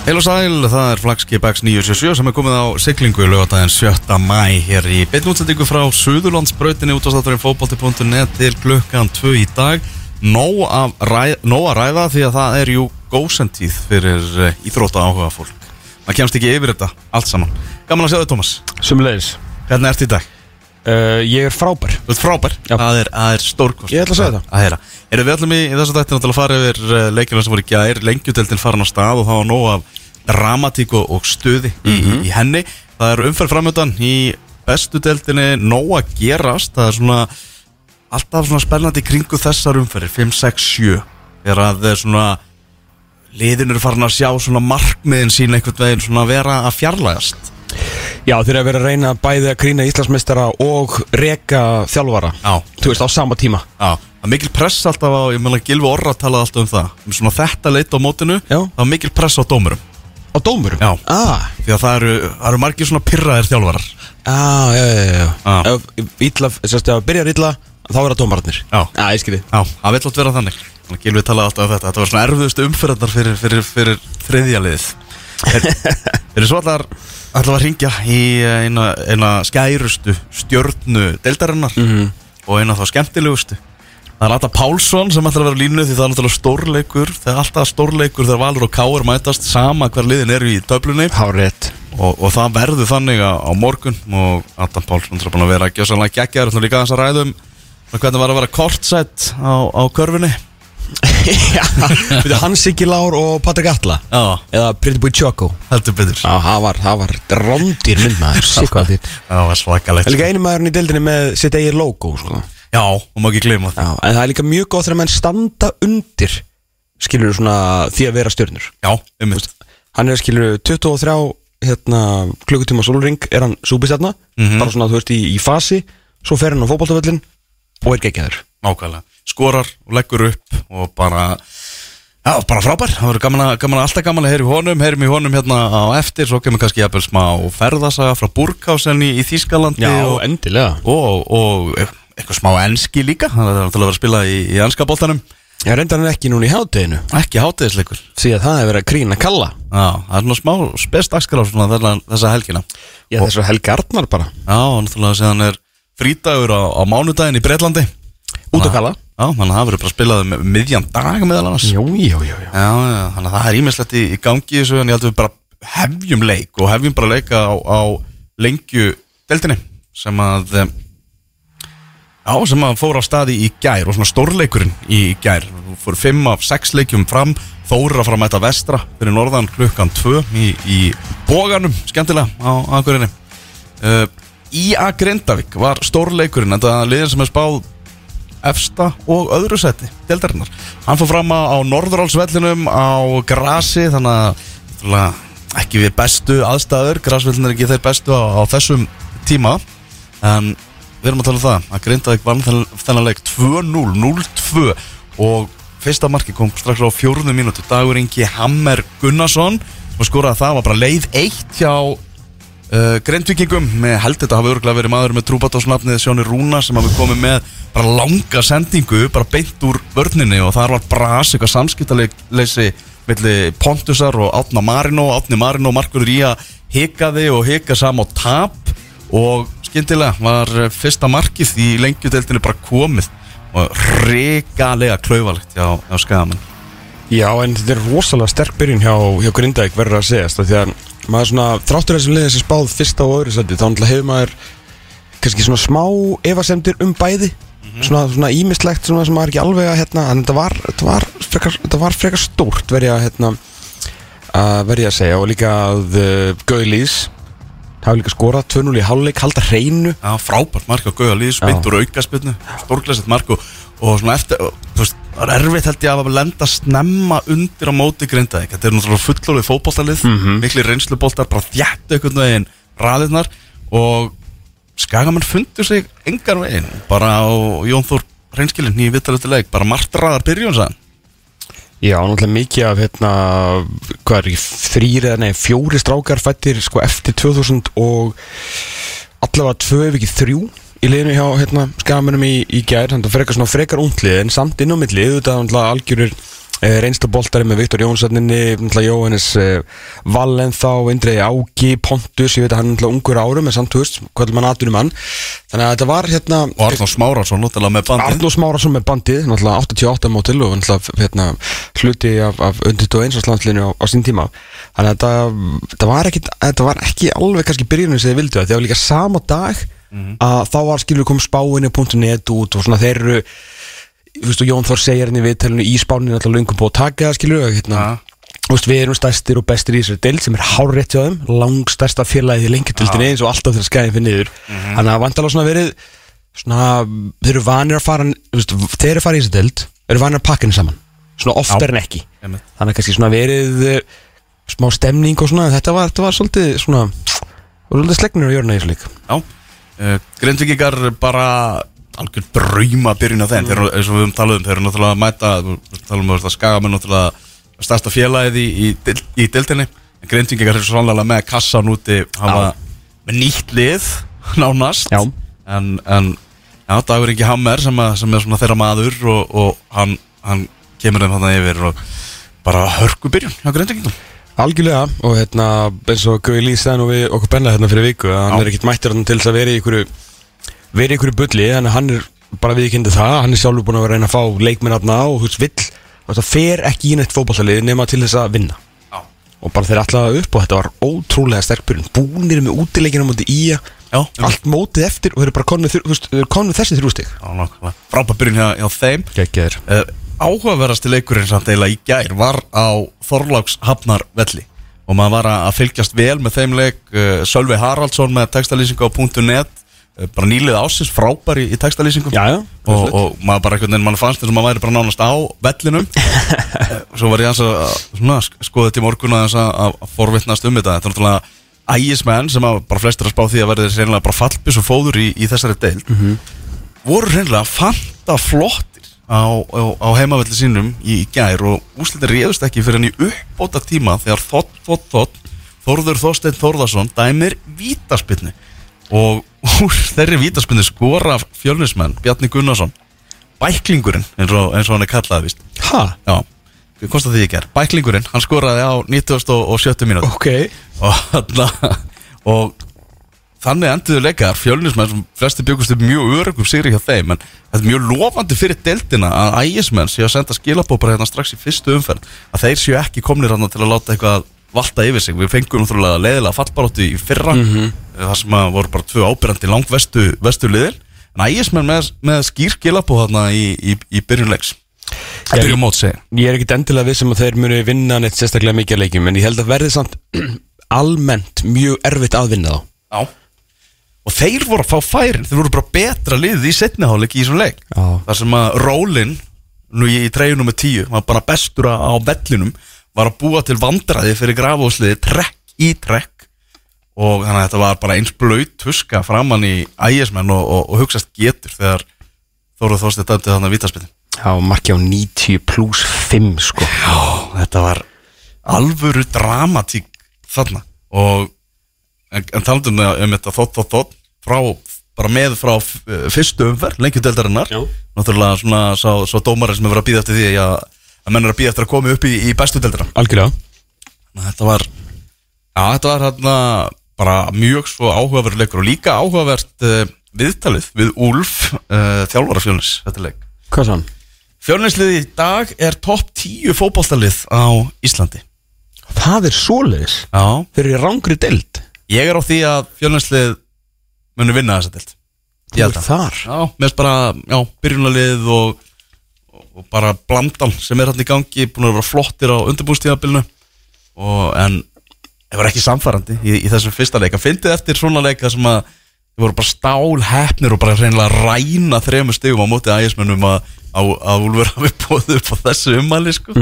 Heil og sæl, það er Flagskip X977 sem er komið á siglingu lögadaginn 7. mæ hér í beinnútsendingu frá Suðurlandsbrautinni út á státturinn fótbolti.net til klukkan 2 í dag Nó að, ræ, nó að ræða því að það er jú gósentíð fyrir uh, íþrótta áhuga fólk maður kemst ekki yfir þetta allt saman Gaman að sjá þig Tómas, Sumulegis hvernig ert í dag? Uh, Ég er frábær. Þú ert frábær, það er, það er stórkost Ég ætla að segja það. að heyra. Erum við ætlum í, í dættin að fara yfir uh, leikina sem voru í gær. Lengjudeldin farin á stað og það var nóg af dramatík og, og stuði í, Mhm. í henni. Það er umferð framöndan í bestu deldinni nóg að gerast. Það er svona alltaf svona spennandi kringu þessar umferðir 5, 6, 7 Er að það er svona liðin eru farin að sjá svona markmiðin sín einhvern veginn svona vera að fjarlægast Já, þeir eru að vera að reyna bæði að grína Íslandsmeistara og reka þjálfara. Já. Þú veist, á sama tíma. Já, það er mikil press alltaf á, ég meðal Gilvi Orra talaði alltaf um það. Um svona þetta leit á mótinu, Já. það er mikil press á dómurum. Á dómurum? Já. ah, því að það eru, það eru margir svona pirraðir þjálfarar. Ah, já, já, já, já. Ef illa, sérst, ef það byrjar illa þá er það dómararnir. Já. Já, ég skilji Já, það vill átt vera þannig. Þannig að Gilvi talaði alltaf um þetta, þetta var svona erfiðustu umfyrðarnar fyrir, fyrir, fyrir þriðja liðið Er, er svo allar allar að ringja í eina, eina skærustu stjörnu deildarinnar Mhm. og eina þá skemmtilegustu. Það er Atta Pálsson sem ætlar að vera línu því það er náttúrulega stórleikur. Það er alltaf stórleikur þegar Valur og Káur mætast sama hver liðin eru í töflunni. Og, og það verður þannig á, morgun og Adam Pálsson er búin að vera gjössanlega geggjar og líka þess að ræðum hvernig var að vera kortsætt á, á körfinni Já, veitu, Hans Siggi Lár og Patrik Atla? Já, Eða Pretty Boy Choco heldur betur. Já, það var, það var rándir mynd maður. Sikk hvað þitt Það var svakalegt er líka einu maðurinn í deildinni með sitt eigin logo sko. Já, og má ekki gleyma það Já, en það er líka mjög gott þegar menn standa undir skilur svona því að vera stjörnur. Já, um hann er skilur 23 hérna, klukkutíma sólring er hann súbistjarna Mhm. bara svona þú veist í, í fasi svo fer hann á fótboltavöllin og er geggjaður. Nákvæmlega Skorar og leggur upp og bara Já, bara frábær, það verður gaman að, gaman að alltaf gaman að heyra í honum, heyrum í honum hérna á eftir, svo kemur kannski jafnvel smá ferðasaga frá Burghausen í, í Þýskalandi og, endilega. og, og eitthvað smá enski líka, það er náttúrulega að vera að spila í, í enska boltanum, ég reyndar hann ekki núna í hátteginu ekki hátegisleikur. því að það er verið að grína kalla. Já, það er svona smá spest dagskrá svona þessa helgina. já þessu Helgi Arnar bara. Já, og náttúrulega séðan er frídagur á, á mánudaginn í Breitlandi. út að kalla Já, þannig að það verður bara spilað um miðjan dag meðal annars. jú, jú, jú. Já, já, þannig að það er ímislegt í, í gangi í þessu en ég held að við bara hefjum leik og hefjum bara leika á, á lengju deltinni sem að eh, já, sem að fór á staði í gær og svona stórleikurinn í gær fór fimm af sex leikjum fram Þóra fram að þetta vestra fyrir norðan klukkan tvö í, í bóganum skemmtilega á Akureyri uh, Í.A. Grindavík var stórleikurinn en það liðin sem er spáð efsta og öðru seti deltarinnar. Hann fór fram á, Norðurálsvellinum á grasi þannig að ekki við bestu aðstæður, grasvellin er ekki þeir bestu á, á þessum tíma. En við erum að tala um það að Grindavík vann þennan, leik 2-0, 0-2 og fyrsta marki kom strax á fjórunum mínútu. Dagur Ingi Hammer Gunnarsson og skoraði að það var bara leið eitt hjá uh, Grindvíkingum með held þetta hafi örgulega verið maður með trúbáttásnafnið Sjóni Rúna sem hafi komið með bara langa sendingu bara beint úr vörninni og þar var bras eitthvað samskiptaleysi milli Pontusar og Átna Marino. Átni Marino markur að hikaði og hika sam á tap og skyndilega var eh, fyrsta markið í lengjudeldinu bara komið og regalega klaufalegt hjá, hjá skagamann Já, en þetta er rosalega sterk byrjun hjá, hjá Grindavík verður að segjast af því að maður svona, þráttur þessum liðið sem spáð fyrsta og öðru seti, þá náttúrulega hefur maður kannski svona smá efasemdir um bæði. Svona, svona ímislegt svona sem maður er ekki alveg að hérna, en þetta var, þetta var, frekar, þetta var frekar stórt verði að hérna, að verði að segja. Og líka að uh, Gauðlís hafa líka skorað 2-0 í háluleik, halda hreinu. Já, frábært mark á Já. beint úr aukaspilnu Stórglæsett mark og, og svona eftir þú veist, Er erfitt held ég að lenda snemma undir á móti grindaðik Þetta er náttúrulega fullorðið fótboltalið mm Mhm. Mikli reynsluboltar, bara þjættu einhvern veginn raðirnar Og skagamenn fundur sig engar veginn Bara á Jón Þór reynskilin í vittalöfti leik Bara margt raðar byrjun sann Já, náttúrulega mikið af hérna, hvað er ekki, þrýr eða nei, fjóri strákar fættir sko eftir 2000 og allavega tvö ef ekki þrjú í liðinu hjá hérna, skamunum í, í gær, þannig að frekar svona frekar unglið en samt inn á milli, auðvitað náttúrulega algjörir uh, Reynsta boltari með Viktor Jónssoninni Jóhannes uh, Valenþá Indrei Ági, Pontus Ég veit að hann er ungur árum En samt, hvað er mann aðdunum mann Þannig að þetta var hérna Og Smárásson, náttúrulega með bandið. Arnó Smárasson með bandið, náttúrulega 88 mótil og hérna, hluti af, af undir 21 landsliðinu á, á sín tíma. Þannig að þetta, þetta, var ekki, þetta var ekki alveg kannski byrjunum sem þið vildu það var líka sama dag að þá var skilur kom spáinu.net út og svona þeir eru og Jón Þór segir henni við telunni í spáninu alltaf löngum búið að taka það skilur hérna, Ja. Veist, við erum stærstir og bestir í þessari deild sem er hárrétt hjá þeim, langstærsta félagið í lengjadildinni eins og alltaf þegar skæðin fyrir niður. Þannig að vantalega svona verið svona, þeir eru vanir að fara veist, þeir eru fara í þessi deild eru vanir að pakka henni saman, svona oftar en ekki. Einmitt. þannig að kannski svona verið eh, smá stemning og svona, þetta var, þetta var svolítið svona, svolítið slegnir á jörna í þessu lík Já, uh, Grindvíkingar bara algjör drauma byrjun á þeim. Þeir eru, eins og við höfum talað um, þeir eru náttúrulega að mæta við talum um að skagamenn náttúrulega stærsta félagið í, í, í dildinni en Grindvíkingar eru sannlega með kassan úti hafa með nýtt lið nánast. Já. en, en já, Dagur Ingi Hammer sem, að, sem er svona þeirra maður og, og hann, hann kemur þeim þannig yfir og bara hörku byrjun hjá Grindvíkingum Algjörlega og hérna eins og Gauði Lýsæðan og við okkur benna hérna fyrir viku að hann er ekkert mættur til þess að vera í ykkur vera í ykkur bulli að hann er bara viðkynntið það hann er sjálfur búin að vera að reyna að fá leikminn þarna og veist vill og það fer ekki í neitt fótballsalið nema til þess að vinna. Já, og bara þeir allaða upp og þetta var ótrúlega sterk byrjun. Búnir með útileikina mútið í já, allt mótið eftir og þeir eru bara eru konið þessi þrjústig já nákvæmlega. frábær byrjun hjá, hjá þeim áhugaverðasti leikurinn samt eiginlega í gær var á Þorláks Hafnar velli og maður var að fylgjast vel með þeim leik uh, Sölvi Haraldsson með textalýsingu á .net uh, bara nýlið ásins frábær í, textalýsingum. Og, og maður bara einhvern veginn mann fannst eins og maður væri bara nánast á vellinum. Eh, svo var ég að skoða í morgun að, að, forvittnast um þetta. Þetta er náttúrulega ægismenn sem bara flestir að spá því að verði reynilega bara fallbis og fóður í, í þessari deild. Voru reynilega fanta flottir á, á, á heimavelli sínum í, gær og úslitin réðust ekki fyrir henni uppbóta tíma þegar þott, þott, þott Þórður Þorsteinn Þórðarsson dæmir vítaspinni og úr þeirri vítaspinni skora fjölnismenn Bjarni Gunnarsson. Bæklingurinn eins og, eins og hann er kallað vist. Ha? Já, við kostum því ekki er Bæklingurinn, hann skoraði á 90 og 70 mínúti Ok. Og, og þannig endiðu leikar. Fjölnismenn sem flesti byggust upp mjög örugum sigri hjá þeim en þetta er mjög lofandi fyrir deltina að ægismenn séu að senda skilabópar hérna strax í fyrstu umferð að þeir séu ekki komnir hérna til að láta eitthvað valta yfir sig, við fengum náttúrulega leiðilega fallbaróttu í fyrra mm þar sem voru bara tvö ábyrjandi langvestu vestu liðil en ægismenn með, með skýr skilabó hérna í, í, í byrjunleiks mót segi Ég. er ekkit endilega vissum að þeir muni vinna neitt sérstaklega mikið leikjum en ég held að verði samt almennt mjög erfitt að vinna þá. Já Og þeir voru að fá færin, þeir voru bara betra liðið í setniháleik í þessum leik. Já. Þar sem að Rólin, nú í treyjunum með tíu, var bara bestur á vellinum Var að búa til vandræði fyrir grafóðsliði trekk í trekk Og þannig að þetta var bara eins blöyt tuska framann í ægismenn og, og, og hugsast getur Þegar Þóruð Þorstið dæmdi þannig að vítaspilin Já, marki á 90 pluss 5 sko. Já, þetta var alvöru dramatík þarna. Og en, en talandum um þetta þótt, þótt, þótt frá, bara með frá f- fyrstu umferð, lengjudeldarinnar náttúrulega svona sá, sá dómari sem hefur að býða eftir því að, að menn er að býða eftir að koma upp í, í bestu deldara Algjörlega. Þetta var já, þetta var hérna bara mjög svo áhugaverð leikur og líka áhugavert uh, viðtalið við Úlf uh, þjálfara fjölnis þetta leik. Hvað sann? Fjölnislið í dag er topp 10 fótballstalið á Íslandi. Það er svoleiðis. Já. Þeir eru í rángri deild Ég er á því að fjölnislið muni vinna þessa deild. Þú er þar? Já, finnst bara, já, byrjunarlið og, og, bara blandan sem er hann í gangi, búin að vera flottir á undirbústíðabilinu og en það var ekki samfærandi í, í þessum fyrsta leik. Að fyndið eftir svona leika sem að þið voru bara stál hefnir og bara reynilega ræna þremur stigum á móti ægismennum að, að, Úlfur hafi bóðið upp á þessu ummæli sko.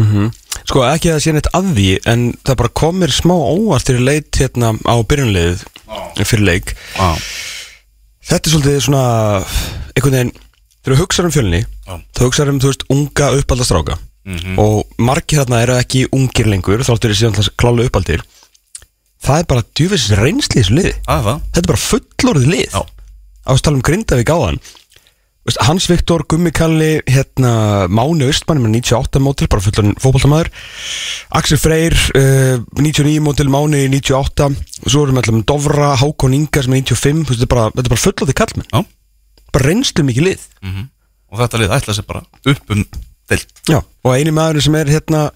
Sko ekki að sé neitt að því En það bara komir smá óvart Þegar leit hérna á byrjunliðið Fyrir leik. Já, Þetta er svolítið svona einhvern veginn, þegar þú hugsaður um fjölni Já. þá hugsaður um, þú veist, unga uppaldastráka og margir þarna eru ekki ungir lengur, þáttur er síðan klála uppaldir. Það er bara djúfisins það þetta er bara fullorðið lið. Á að tala um Grindavík áðan Hans Viktor, Gummi Kalli hérna, Máni Östmann með 98 mótil, bara fullan fótboltamæður Axel Freyr uh, 99 mótil, Máni 98 svo erum við með Dovra, Hákon Inga sem er 95, þú veist, þetta er bara, bara fullóði kallmenn Já, bara reynslu mikið lið. Og þetta lið ætla sér bara upp um deilt Já, og eini maður sem er hérna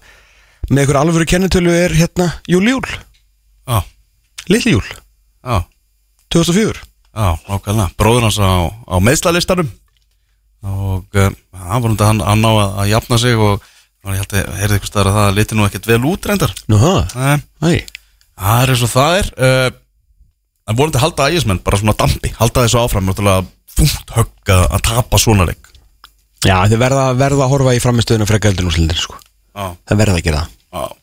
með einhver alvöru kennitölu er hérna Júl Júl, Já, Litli Júl. Já, 2004 já, Bróður hans á, á meðslalistanum og um, hann var hundi hann að ná að, að jafna sig og ég held að heyrði eitthvað staðar að það liti nú ekkert vel út reyndar. Nú það, er eins og það er uh, en vonandi halda ægismenn bara svona dampi, halda þessu áfram þungt högg að, að tapa svona leik. Já, þið verða, verða að horfa í framistöðinu frekka eldur úrslindir sko. Já, Það verða að gera það.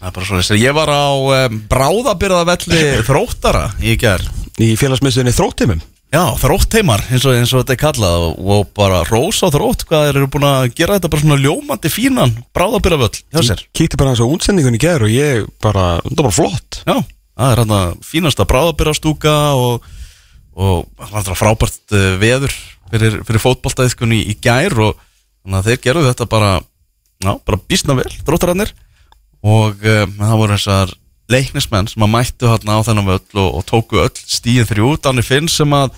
Það er bara svona, ég var á um, bráðabyrðavelli þróttara í gær. Í félagsmiðstöðinu þróttimum Já, þróttheimar, eins og, eins og þetta er kallað og, bara rósa á þrótt hvað þeir eru búin að gera þetta bara svona ljómandi fínan bráðabyrðavöll hjá sér. Kíkti bara hans á útsendingunni gær og ég bara, það var bara flott. Já, það er hérna fínasta bráðabyrðastúka og, og frábært uh, veður fyrir, fyrir fótboltaðiðkunni í gær og þannig að þeir gerðu þetta bara, já, bara bísna vel, þróttarannir og um, það voru þessar leiknismenn sem að mættu hérna á þennan völl og, og tóku öll stíðin þrjú Danni Finn sem að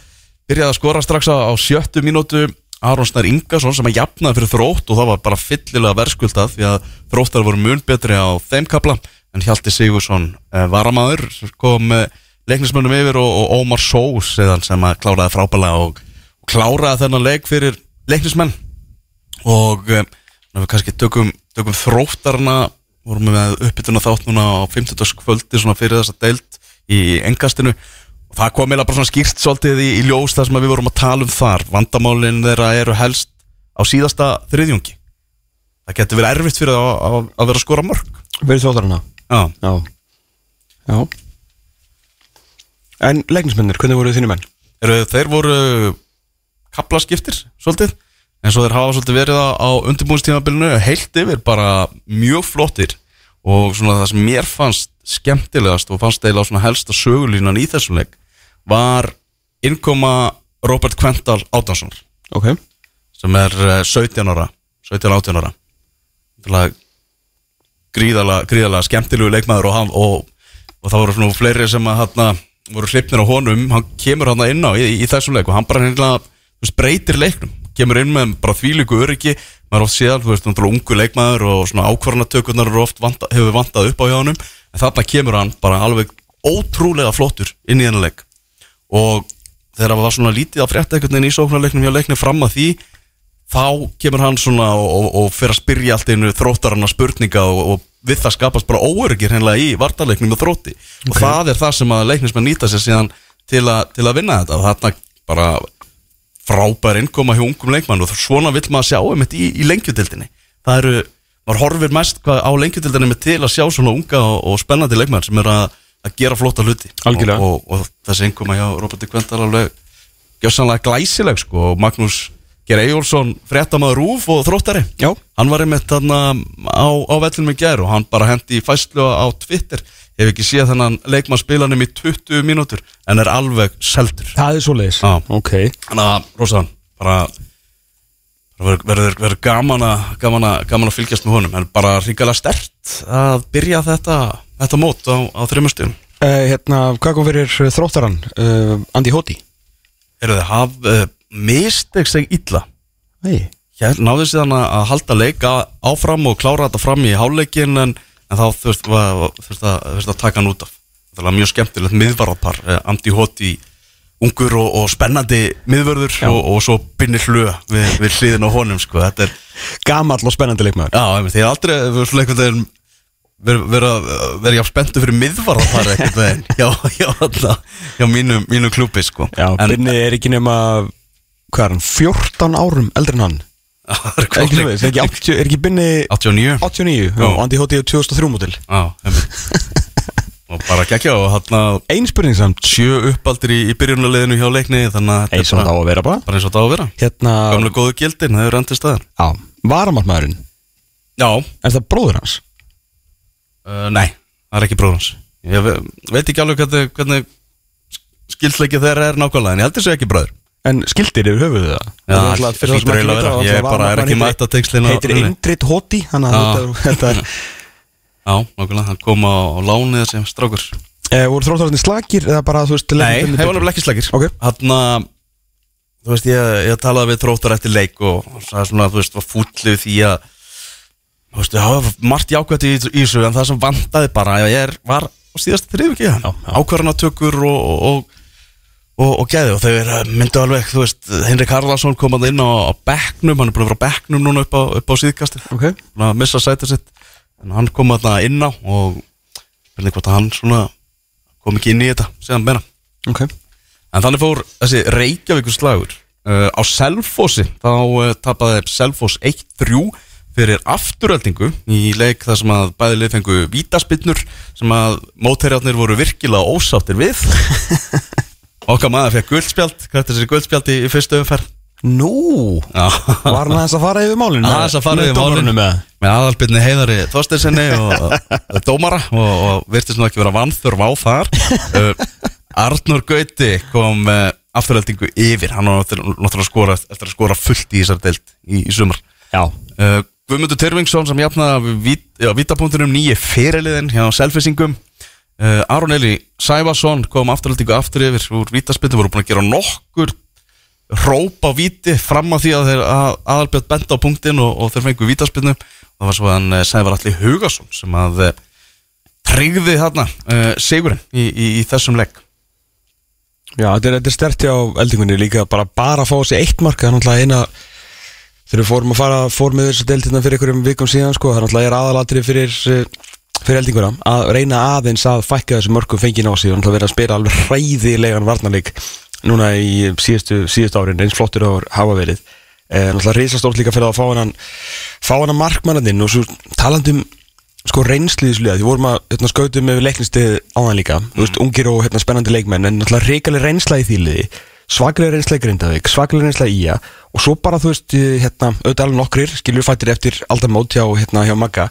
byrjaði að skora strax á, á sjöttu mínútu. Aron Snær Ingarsson sem að jafnaði fyrir þrótt og það var bara fyllilega verðskuldað því að þróttar voru mun betri á þeim kapla en Hjalti Sigursson eh, varamaður sem kom eh, leiknismönnum yfir og, og Ómar Sós sem að kláraði frábælega og, og kláraði þennan leik fyrir leiknismenn. Og eh, við kannski tökum, tökum þróttarna vorum við með uppbytuna þátt núna á 50. kvöldi svona fyrir þessa deilt í engastinu og það kom eða bara svona skýrst svolítið í, í ljós það sem að við vorum að tala um þar. Vandamálin þeirra eru helst á síðasta þriðjungi. Það getur verið erfitt fyrir að, að, að vera að skora mörg Verið þróttarana Já, Já. Já. En leiknismennir, hvernig voru þínir menn? eru, þeir voru kaplaskiptir svolítið eins og þeir hafa svolítið verið á, á undirbúinstímabilinu heilt yfir bara mjög flottir. Og svona það sem mér fannst skemmtilegast og fannst eiginlega svona helsta sögulínan í þessum leik var innkoma Robert Quental Átansson Ok. Sem er eh, 17 ára 17-18 ára. Þannig gríðalega, gríðalega skemmtilegu leikmaður og, hann, og, og það voru svona fleiri sem að hann voru hlipnir á honum, hann kemur hann inn á í, í þessum leik og hann bara hérna breytir leiknum, kemur inn með bara þvílíku öryggi, maður er oft séðan þú veist, náttúrulega ungu leikmaður og svona ákvarðanatökurnar eru oft vanta, hefur vantað upp á hjá honum. En þarna kemur hann bara alveg ótrúlega flottur inn í þennan leik. Og þegar það var svona lítið að frétta einhvern veginn í sóknarleiknum hjá leiknum fram að því þá kemur hann svona og, og, og fyrir að spyrja allt einu þróttarana spurninga og, og við það skapast bara óöryggir hennilega í vartarleiknum og þrótti. Og það er það sem að leiknismenn nýta sér síðan til, a, til að vinna þetta. Og þarna bara frábær innkoma hjá ungum leikmann og svona vill maður sjá um þetta í, í lengjutildinni það eru, maður horfir mest hvað á lengjutildinni með til að sjá svona unga og, og spennandi leikmann sem er að, að gera flotta hluti. Og, og, og þessi innkoma hjá Roberti Kvendal alveg gjössanlega glæsileg sko. Og Magnús Ger Eyjólfsson fréttamaður Rúf og þróttari. Já. Hann var einmitt þarna á, á vellunum í gær og hann bara hendi í fæslu á Twitter hef ekki séð þennan leikmann spilanum í 20 mínútur en er alveg seldur. Það er svo leiðis Já. Ok. Þannig að, Rósa, bara bara verður, verður, gaman, að, gaman, að, gaman að fylgjast með honum en bara ríkala stert að byrja þetta, þetta mót á, á þrjumustum uh, Hérna, hvað kom fyrir uh, þróttaran? Uh, Andi Hóti eru þið haf uh, misteg sig illa. Nei. Hér náðu síðan að halda leika áfram og klára þetta fram í háleikin en, en þá þurft að, þurfti að taka hann út af það var mjög skemmtilegt miðvarðarpar eh, Andi Hóti ungur og, og spennandi miðvörður og, og svo binni hlu við, við hliðin á honum sko. þetta er, Gamall og spennandi leikmaður já, er aldrei verið ver, ver, ver jafn spenntu fyrir miðvarðarpar einhvern veginn já, já, alltaf, já mínu, mínu klúpi sko. Já, en Binni er ekki nema Hvað er hann? 14 árum eldri en hann er Er ekki, er ekki, 80, er ekki Binni 89 89 Já. Andi Hóti er 2003 mótil Og bara geggja og hann að Ein spurning samt. sjö uppaldir í, í byrjunarliðinu hjá leikni Þannig að að vera bara. bara eins og það á að vera. Hérna Gamlega góðu gildin, það er reyndið staðar Já, Er það bróður hans? uh, nei, það er ekki bróðans Ég ve veit ekki alveg hvernig, hvernig skildleiki þeirra er nákvæmlega En ég held þessu ekki bróður En skildir yfir höfuðu það? Já, er fyrir það ekki eiginlega að vera. Ég var bara er ekki mætt textin á- Heitir Indrit Hoti Þannig að Já. þetta- er Já, nákvæmlega, hann kom á, á lánið sem strákur. Eh, Voru þróttararnir slagir eða bara þú veist Nei, að- hefur nefnilega ekki slagir Ok. Hann að Þú veist, ég, ég talaði við tróttar eftir leik og það er svona, þú veist, var fúllið því að Þú veist, það var margt jákvæmt í, í þessu en það sem vandaði bara að ég er, var á síðast þriðum ekki? Ákvarðanatökur og, og, og, og geði og þau er, myndu alveg, þú veist, Henrik Harlason kom að inn á, á bekknum, hann er búin að vera á bekknum núna upp á, upp á síðkastið. Ok. Búinn að missa sætið sitt. En hann kom að inn á og hvernig hvort að hann svona kom ekki inn í þetta, segðan meina Ok. En þannig fór þessi Reykjavíkur slagur uh, á Selfossi. Þá uh, tapaði Selfoss 1-3 fyrir afturöldingu í leik þar sem að bæði lið fengu vítaspinnur sem að mótherjarnir voru virkilega ósáttir við Okkar maður fekk guldspjald hvert þessi guldspjald í, í fyrstu umferð. Nú? Já. Var hann aðeins að fara yfir málinu? Aðeins að fara yfir málinu. með. Með aðalbyrni heiðari Þorsteinsinni og, og dómara og, og virtist nú ekki vera vanþurf á þar. Uh, Arnur Gauti kom uh, afturhaldingu yfir. Hann var náttúrulega að skora eftir að skora fullt í þessar deilt í, í sumar. Já. Uh, Guðmundur Tyrfingsson sem jafnaði vítapunktunum nýje fyrirliðin hjá selfisingum uh, Aron Eli Sævason kom afturhaldingu aftur yfir úr vítaspindu voru búin að gera nokkur róp á víti fram á því að þeir að, aðalbjörn benda á punktin og, og þeir fengu vítaspinnu það var svo að hann Sævar Alli Hugason sem að uh, tryggði þarna uh, sigurinn í, í, í þessum legg Já, þetta er, þetta er stert hjá eldingunni líka bara bara að fá sér eitt mark það er náttúrulega eina þegar við fórum að fara fórum með þessu deiltina fyrir einhverjum vikum síðan sko, það er náttúrulega er aðalatri fyrir eh, fyrir eldinguna, að reyna aðeins að fækka þessu mörgum fengin á sig. Og náttúrulega vera að spila alveg hræðilegan varnarleik núna í síðustu, síðustu árin eins flottur á hafa verið. Eh, náttúrulega reysastórt líka fyrir að fá hann fá hann að markmannandinn og svo talandum sko liða því vorum að hérna, skautum með leiknistið áðan líka. Þú veist, ungir og hérna, spennandi leikmenn en náttúrulega reikaleg reynsla í því liði svakalega reynsla í Grindavík, svakalega reynsla í Ía og svo bara þú veist, eh, hérna auðvitað alveg nokkrir, skiljur fættir eftir aldamót hjá, hérna, hjá Magga,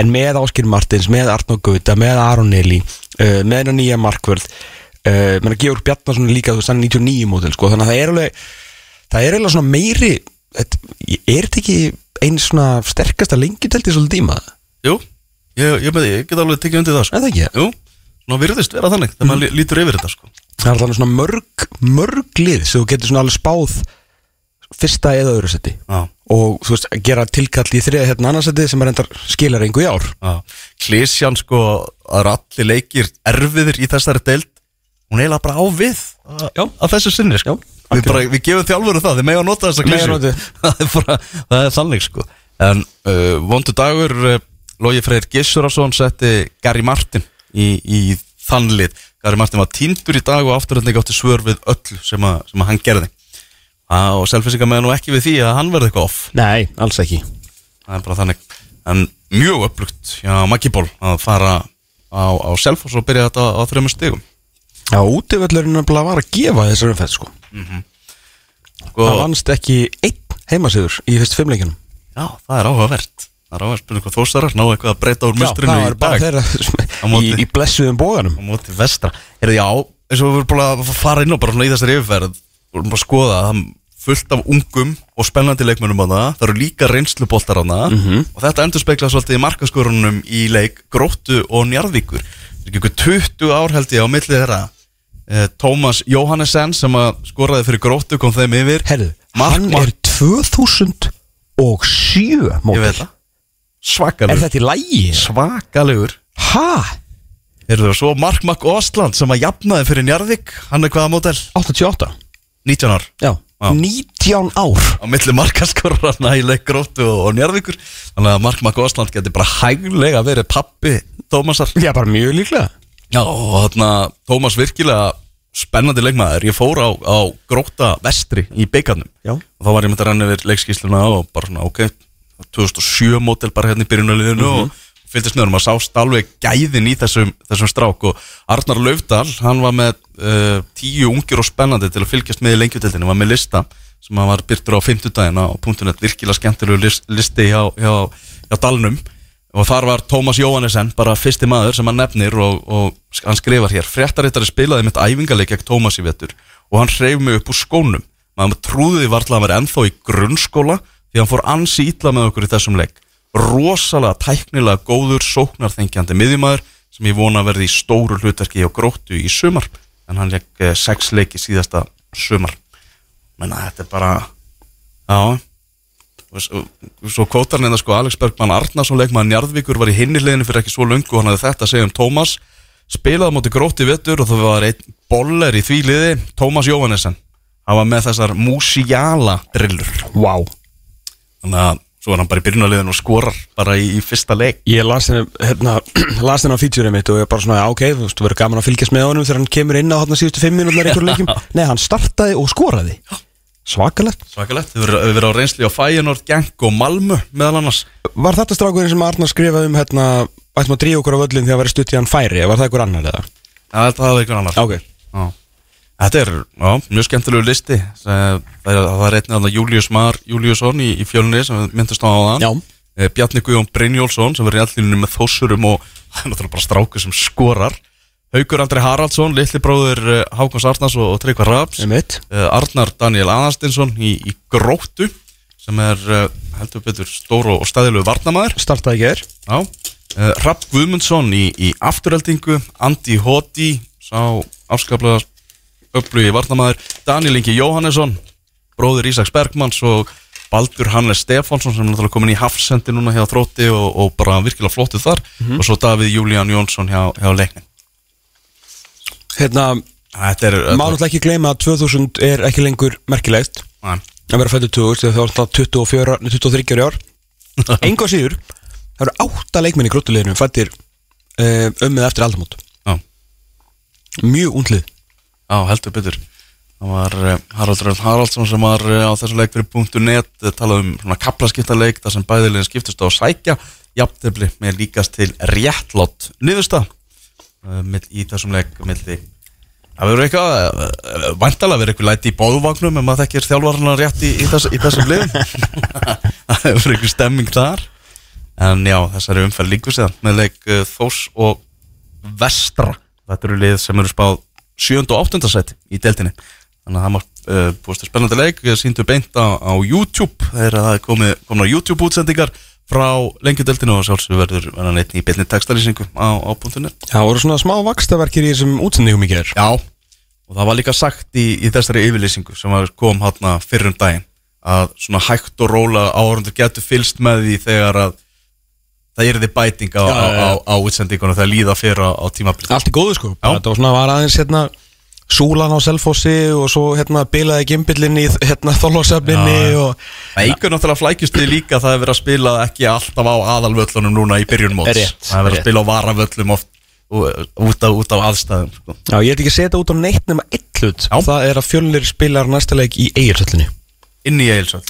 en með Áskir Martins, með Arnó Gauta, með Aron Eli uh, með hennar nýja markvörð uh, menna Georg Bjarnason er líka er 99 mótil, sko, þannig að það er alveg það er eiginlega svona meiri er þetta ekki einn svona sterkasta lengjutelti svolítið tíma? Jú, ég, ég, ég, ég get alveg tekið undir það sko. Er það ekki? Jú, svona virðist vera þannig þegar maður lí- lítur yfir þetta sko. Það er þannig svona mörg, mörg lið sem þú getur svona alveg spáð fyrsta eða öðru seti Já. Og þú veist, gera tilkall í þriða hérna annars seti sem er endar skilar engu í ár. Klísjan sko að allir leikir erfiðir í þessari deild hún er eiginlega bara á við að, Já. að þessu sinni sko. Við, bara, við gefum þjálfuru það, þið megum að nota þessa klísju það er bara, það er sannleik sko. En uh, vondu dagur uh, Lógi Freyr Gissurason setti Gary Martin í, í þannlið Gary Martin var týndur í dag og afturönding átti svör við öllu sem, að, sem að hann gerði Á, og selfisingar með nú ekki við því að hann verði eitthvað off. Nei, alls ekki. Það er bara þannig en mjög upplugt hjá Maggi Ból að fara á, á Selfoss og byrja þetta á þreymur stigum. Já, útivöllurinn nefnilega var að gefa þessar umfæð sko. og Það vannst ekki einn heimasiður í fyrst fimmleikinum já, það er áhugavert. Það er áhugavert spurning hvað þóstarar ná eitthvað að breyta úr Já, mustrinu það í bara dag. móti. í, í blessuðum bóganum á móti vestra. Er það já, eins og við erum búin að fara inn og bara í þessari yfirferð við erum bara að skoða það er fullt af ungum og spennandi leikmönnum á það það eru líka reynsluboltar á það Mhm. og þetta endur spekla svolítið í markaskorunum í leik Gróttu og Njarðvíkur. Ykkur 20 ár held ég á millið þeirra. Eh, Tómas Jóhannesen sem að skoraði fyrir Gróttu kom þeim yfir. Herðu, hann er 2007 ég mótil það. Er svakalegur þetta í lægi? svakalegur. Ha? Eru það svo Mark Mack Ostland sem að jafnaði fyrir Njarðvík. Hann er hvaða mótel? 88 19 ár. Já. 19 ár. Á milli markaskorrarna í leik Gróttu og, og Njarðvíkur. Þannig að Mark Mack Ostland geti bara hæglega verið pappi Tómasar. Já, bara mjög líklega. Já og þarna Tómas virkilega spennandi leikmaður. Ég fór á, á Gróta vestri í beikarnum Já. og þá var ég með að rann yfir leikskísluna og bara svona ok 2007 mótel bara hérna í byrjunaliðinu og fylgdist með honum að sást alveg gæðin í þessum, þessum strák. Og Arnar Laufdal, hann var með uh, tíu ungir og spennandi til að fylgjast með í lengjutildinu, var með lista sem hann var byrtur á 50 dagina og punktunett virkilega skemmtilegu list, listi hjá, hjá, hjá Dalnum. Og þar var Tómas Jóhannesen bara fyrsti maður sem hann nefnir og, og hann skrifar hér. Fréttarittari spilaði mitt æfingarleik gegn Tómas í vettur og hann hreyf mig upp úr skónum. Maður trúði varla að var ennþá í grunnskóla því hann fór ansi ítla með okkur í þessum leik rosalega tæknilega góður sóknarþengjandi miðjumæður sem ég vona verði í stóru hlutverki hjá gróttu í sumar. En hann leik eh, sex leiki síðasta sumar. Menna þetta er bara já. Og svo, kvótar hann sko Alex Bergman Arnarsson leikmaður Njarðvíkur var í hinni hliðinu fyrir ekki svo löngu og hann hefði þetta að segja um Tómas. Spilaði á móti grótti vettur og það var einn boller í því liði Tómas Jóhannesson hann var með þessar músiala drillur. Wow. þannig að svo var hann bara í byrjunarliðinu og skorar bara í, í fyrsta leik Ég las henni, hérna, las henni á featureið mitt og ég bara svona, ok, þú veist, þú verður gaman að fylgjast með honum þegar hann kemur inn á þarna síðustu fimm minútur í einhverjum leikjum. Nei, hann startaði og skoraði. Svakalegt. svakalegt, við verðum verið á reynsli á Feyenoord, Genk og Malmö meðal annars Var þetta strákurinn sem Arnar skrifaði um, hérna, ættum að dríja okkur á völlin því að vera stutt í hann færi, var það einhver annar eða? Já, þetta hafði einhvern annar Ok. Þetta er já, mjög skemmtilegu listi það er, einnig að Július Mar Júliusson í, í fjölunni sem við myndast á áðan Já. Eh, Bjarni Guðjón Brynjólfsson sem verður í allinni með þossurum og það er náttúrulega bara strákur sem skorar Haukur Andri Haraldsson, litli bróður eh, Hákons Arnars og, og Tryggvar Raps Einmitt. uh, Arnar Daniel Anastinsson í, í Gróttu sem er heldur betur stór og stæðilegu varnamæður Startaði. Já, uh, Rapp Guðmundsson í, í afturheldingu, Andi Hoti sá afskaplega öflugi varnamæður, Daniel Ingi Jóhannesson bróður Ísaks Bergmanns og Baldur Hannes Stefánsson sem er náttúrulega komin í hafsendi núna hjá Þrótti og, og bara virkilega flottuð þar. Og svo Davíð Júlíán Jónsson hjá, hjá leiknin Hérna, er má náttúrulega ekki gleyma að 2000 er ekki lengur merkilegt. Að vera fættur 2000 þegar það var 24, 23 ári ár enga síður það eru átta leikmenn í gróttuleginu fættir uh, um með eftir aldamót. Já, mjög undlið já, heldur betur. Það var uh, Haraldur Örn Haraldsson sem var uh, á þessu leik fyrir .net uh, talað um svona kaplaskiptaleik þar sem bæðilegin skiptust á sækja jafntefli með líkast til réttlátt niðursta í þessum leik milli Það verður eitthvað, vantalega verður eitthvað læti í bóðvagnum ef maður þekkir þjálfarnar rétt í, í, þess, í þessum liðum. Það verður eitthvað stemming þar. En já, þessari umferð líkur síðan með leik Þós og Vestra. Þetta eru lið sem eru spáð 7. og 8. seti í deltinni Þannig að það var uh, búist spennandi leik síndu beint á, á YouTube þegar það er komið, komið á YouTube útsendingar frá lengjudeltinu og sjálfsögur verður verður neitt í beinni textalýsingu á, á .net það voru svona smá vakstaverkir í þessum útsendingum í gerð Já, og það var líka sagt í, í þessari yfirlýsingu sem kom hérna fyrrum daginn að svona hægt og róla áhörundur getur fylst með því þegar að það er því bæting á, á, á, á útsendingunum þegar líða fyrir á, tímabilið. Allt í góðu sko. Þetta var svona var aðeins hérna súlan á selfossi og svo hérna bilaði gimbillin í hérna já. og Það eigur náttúrulega flækjust við líka að það er verið að spila ekki alltaf á aðalvöllunum núna í byrjun móts. Rétt, Það er verið að rétt. spila á varavöllum oft út af, út af aðstæðum sko. já, ég ætla ekki að setja út á neitt nema eitt hlut. Það er að fjölnir spilar næsta leik í Egilshöllinni. Inn í Eilsöld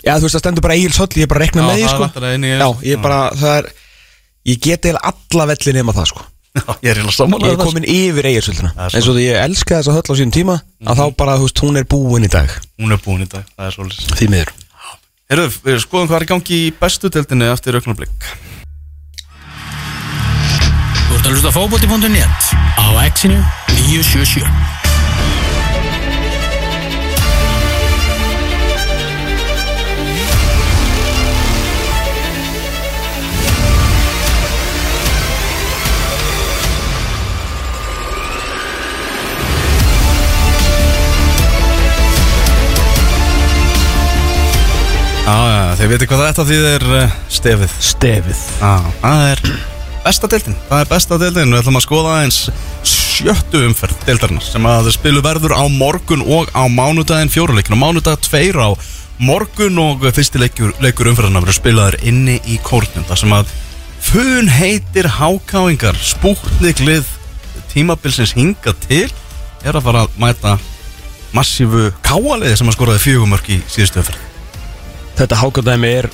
já Já, Já, þú veist, það stendur bara Egilshöll, ég er bara að rekna Já, með því, það er sko væntanlega inn í Já, Egilshöll. ég er bara, það er Ég get eða alla velli nema það, sko. Já, ég er Ég samanlega er komin yfir Egilshöllina Það er eins og því ég elska þessa höll á sínum tíma að þá bara, þú veist, hún er búin í dag. Hún er búin í dag, það er svolítið Því miður. Herru, við skoðum hvað er í gangi í bestu deildinni eftir augnablik. Þú ert að hlusta á fótbolti.net á exinu 977 Já, þeir veitir hvað þetta þýðir uh, stefið. Stefið. Já, það er besta deildin Það er besta deildin, við ætlum að skoða eins sjöttu umferð deildarinnar sem að þau spilu verður á morgun og á mánudaginn fjóruleikin og mánudag tveir á morgun og fyrsti leikur, leikur umferðarnar verður spilaður inni í kórnum þar sem að fun heitir hákáingar spútniklið tímabilsins hinga til er að fara að mæta massífu káaliði sem að skoraði fjögumörk í síðustu umferð Þetta hákaldæmi er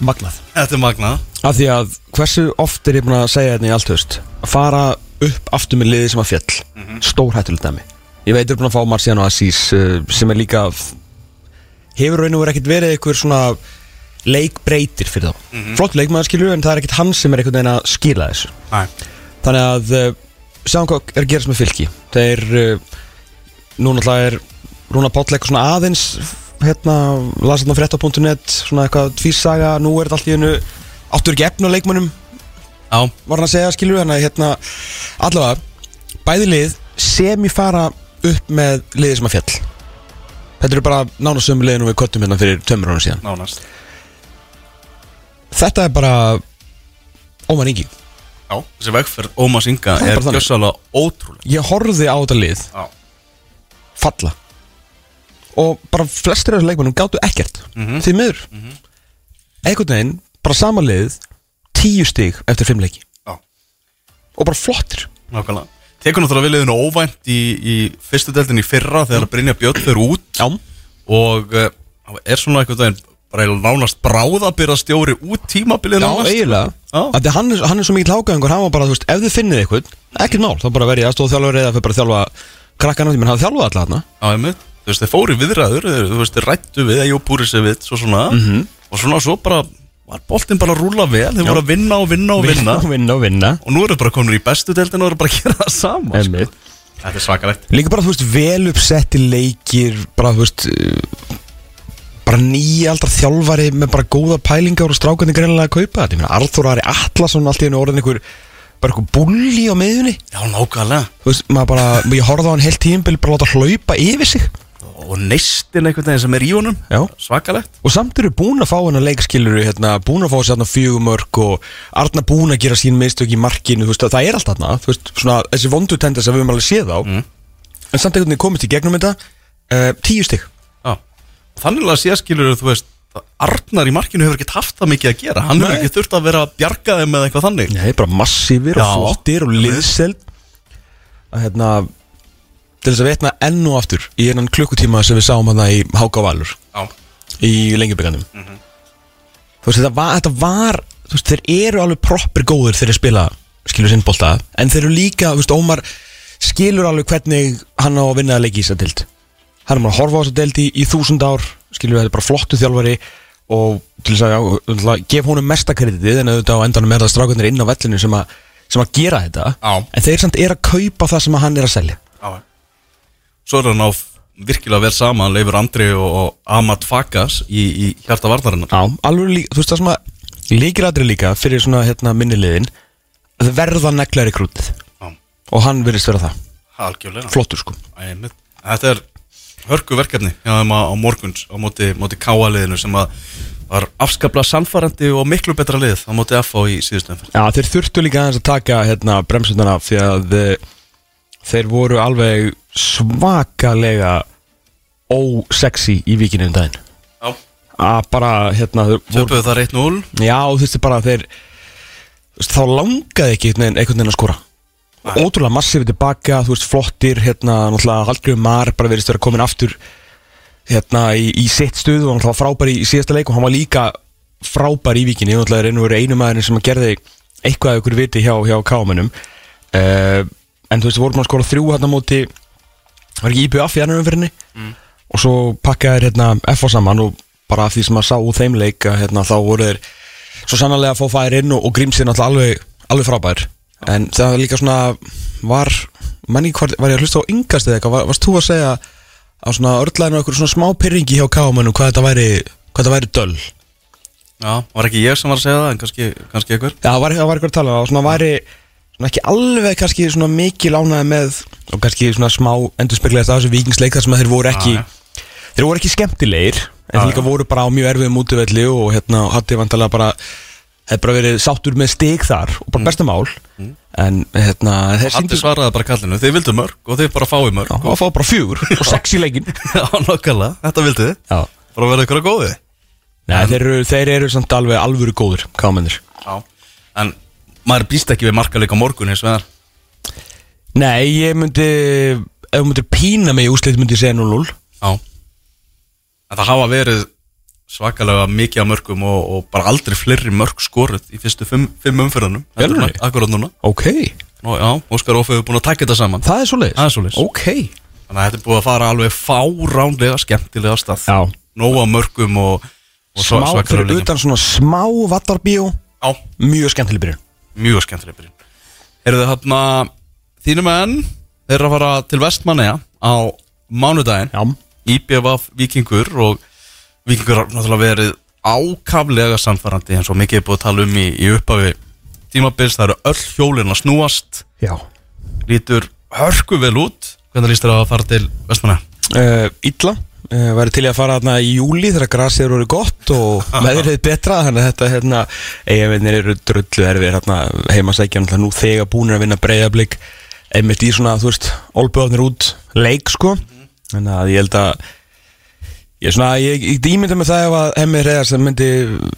magnað. Þetta er magnað. Af því að hversu oft er ég búin að segja þetta í allt höst Að fara upp aftur með liði sem að fjall mm -hmm. Stórhættulegt dæmi. Ég veit er búin að fá Marciano Assis uh, sem er líka hefur raun og verið ekkert verið eitthvað svona leikbreytir fyrir þá. Flott leikmaður skilur en það er ekkert hann sem er einhvern veginn að skila þessu. Næ, Þannig að uh, sjáum hvað er að gerast með fylki. Þeir uh, Nú náttúrulega er Rúna Páll eitthvað svona aðeins hérna, las hérna frétta.net svona eitthvað tvísaga, nú er þetta allt í hennu áttur ekki efna leikmönnum? Já, var hann að segja, skilur við hann að hérna, allavega, bæði lið sem ég fara upp með liðið sem að fjall. Þetta eru bara nánast sömu liðin og við köttum hérna fyrir tömur ára síðan. Nánast. Þetta er bara óman yngi Já, þessi vegferð Ómas Inga Það er er bara þannig. gjössalega ótrúlega ég horfði á þetta lið. Já, falla og bara flestir af þessu leikmennum gáttu ekkert. Mhm. því miður. Einhvern veginn, bara sama lið tíu stig eftir fimm leiki. Já, og bara flottir. Nákvæmlega. Tekur náttúrulega við liðinu óvænt í, í fyrstu deildin í fyrra þegar Brynja Björn fyrir út. Já, og uh, er svona einhvern veginn bara nánast bráðabyrða stjóri út tímabilið já nánast eiginlega. Já. Af því að hann, er- hann er svo mikið lágaðingur, hann var bara, þú veist, ef þið finnið eitthvað ekkert mál, þá bara verið aðstóð þjálfur eða fyrir bara þjálfa krakkana, menn hafa þjálfað alla þarna. Já, einmitt. Þú veist, þeir fóru í viðræður, þú veist, þeir rættu við, Jú Búrisevit, svo svona. Mhm. og svona svo bara, var boltinn bara að rúla vel, þeir voru að vinna og vinna og vinna. Og vinna og vinna. Og nú eru bara komin í bestu deildin og eru bara að gera það sama sko. Þetta er svakalegt. Líka bara, þú veist, vel uppsetti leikir bara, þú veist uh, bara nýjaldar þjálfari með bara góða pælingar og strákandi greinlega að kaupa. Þetta, ég meina, Arþór Ari Atlasson allt í hennu orðin einhver, bara einhver bulli á miðunni, Já, nákvæmlega. Þú veist, maður bara ég horfði á hann heilt tímbil, bara láta hlaupa yfir sig Og neistin einhvern veginn sem er í honum. Já. Svakalegt. Og samt eru búin að fá hennar leikskilur hérna, búin að fá sér hérna fjögumörk og Arna búin að gera sín mistök í markinu veist, það er allt þarna, veist, svona þessi vondu tendens að við höfum alveg séð á Mm. en samt einhvern veginn komist í gegnum þetta uh, tíu stygg Þannig að sé skilur þú veist Arnar í markinu hefur ekkert haft það mikið að gera. Hann hefur Nei. ekki þurft að vera að bjarga þeim eða eitthvað þannig. Nei, bara massífir og flottir og liðseld. Að hérna til þess að vetna enn og aftur í einan klukkutíma sem við sáum hann í Háka Valur. Já. Í lengjubikandum þú veist, þetta var, þetta var veist, þeir eru alveg proper góður þegar þeir spila skilur sinn bolta, en þeir eru líka þú veist, Ómar skilur alveg hvernig hann á að vinna að leiki í þess að dild hann er bara að horfa á þess að dild í, í þúsund ár skilur þetta er bara flottu þjálfari. Og til þess að, að gefa honum mesta kreditið en auðvitað á endanum er það strákunir inn á vellinu sem að, sem að gera þetta. Já. en þeir samt er að kaupa það sem hann er að selja. Já Svo er hann á virkilega vel saman Leifur Andri og, Amat Fagas í, í hjarta varnarinnar. Já, alveg líka, þú veist það sem að líkirætri líka fyrir svona hérna minniliðin verða neglar í krútið Já, og hann virðist vera það, algjörlega. Flottur sko. Æmitt. Þetta er hörku verkefni hjá þeim á morguns á móti, móti káaliðinu sem að var afskaplega sannfærandi og miklu betra lið á móti FH í síðustu umferð. Já, þeir þurftu líka aðeins að taka hérna bremsundana því að eh, þeir voru alveg svakalega ósexy í vikinu um daginn. Já, að bara hérna töpuðu það 1-0 já, þú veist bara að þeir þá langaði ekki einhvern veginn, að skora. Ótrúlega massífi tilbaka, þú veist, flottir hérna, náttúrulega Hallgrímur Mar bara verðist vera komin aftur hérna í, í sitt stuð og hann var frábær í, í síðasta leik og hann var líka frábær í vikinni, náttúrulega er einu verið einu maðurinn sem að gerði eitthvað ykkur viti hjá, hjá kámanum uh, en þú veist, voru maður skora þrjú hérna móti var ekki IPF í annar umfyrinni og svo pakkaði hérna F á saman og bara af því sem maður sá úr þeim leik að hérna, þá voru þeir svo sannlega að fá færi inn og, og grímsinn alltaf alveg, alveg frábær. En það var líka svona var, hvað, var ég að hlusta á yngast eða eitthvað, var, varst þú að segja á svona örlæðinu eitthvað svona smá pyrringi hjá kámanum hvað þetta væri, hvað þetta væri döll? Já, var ekki ég sem var að segja það en kannski, kannski einhver. Já, það var, það var eitthvað að tala um og svona væri svona ekki alveg kannski svona mikið lánaði með og kannski svona smá endurspeglega það þessu vikingsleik þar sem að þeir voru ekki Já, þeir voru ekki skemmtilegir en þeir líka voru bara á mjög erfiðum útivelli og hérna hattu vantalega bara hefði bara verið sáttur með stig þar og bara besta mál. En hérna þeir Hatti síndu svaraði bara kallinu, þið vildu mörg og þið bara fáið mörg. Og fá bara fjögur og sex í leikin Já, nokkulega, þetta vildu þið. Já. Bara verða ykkur að góði Nei, þeir eru, þeir eru samt alveg alvöru góður kámennir Já, en maður býst ekki við markaleik á morgun hins vegar. Nei, ég myndi ef þú myndir pína mig í úslit myndi ég segja 0-0 Já. En það hafa verið svakalega mikið af mörgum og, og bara aldrei fleiri mörg skoruð í fyrstu fimm, fimm alvöru? Akkurat núna. Ok, Nú, Já, Óskar Ófi hefur búin að taka þetta saman. Það er svoleiðis? Það er svoleiðis. Ok. Þannig að þetta er búið að fara alveg fáránlega skemmtilega stað. Já. Nóa mörgum og, og Smá, fyrir utan svona smá vattarbíó Já, Mjög skemmtileg byrjun mjög skemmtilega byrjun. Eru þið hérna Þínum menn Þeir eru að fara til Vestmanneja á mánudaginn. Já. IBVF Víkingur og Víkingur har náttúrulega verið ákaflega samfærandi eins og mikið er búið að tala um í, í upphafi tímabils, það eru öll hjólinn að snúast. Já. Lítur hörku vel út. Hvernig líst þér að fara til Vestmanna? uh, Illa. uh, væri til að fara þarna í júli þegar grasið eru gott og veðrið betra þannig að þetta hérna eigavinnir eru drullu erfið hérna heimasækja nú þegar búinir að vinna breyðablík einmitt í svona, þú veist, olböðnir út leik sko. Þannig að ég held að ég er svona, ég, ég ímynda með það að hemmi reyðar sem myndi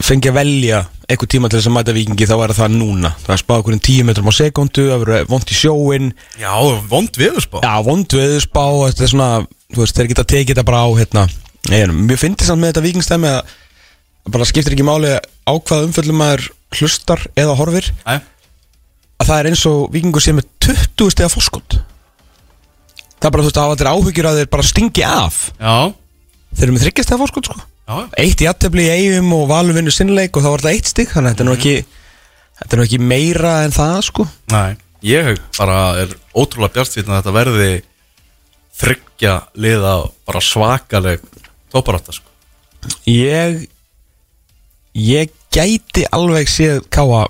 fengi að velja eitthvað tíma til þess að mæta vikingi þá væri það núna. Það er spáð okkur 10 metrum á sekundu það verður vond í sjóin Já, vond viðurspá Já, vond viðspá Þetta er svona, þú veist, þeir geta tekið þetta bara á hérna, einum. Mér finnst samt með þetta vikingstæmi að að bara skiptir ekki máli á hvað umföllum maður hlustar eða horfir. Æ, að það er eins og vikingur sé með 20 stega fórskot Það er bara, þú veist, að þeir eru með þryggjast stega fórskot, sko. Eitt í aðtefli í eigum og valur vinnu sinnleik og þá var þetta eitt stig Þannig að þetta er nú ekki Þetta er nú ekki meira en það, sko. Næ Ég bara er ótrúlega bjartfýtn að þetta verði þryggja liða bara svakaleg tóparátta sko. Ég Ég gæti alveg séð káa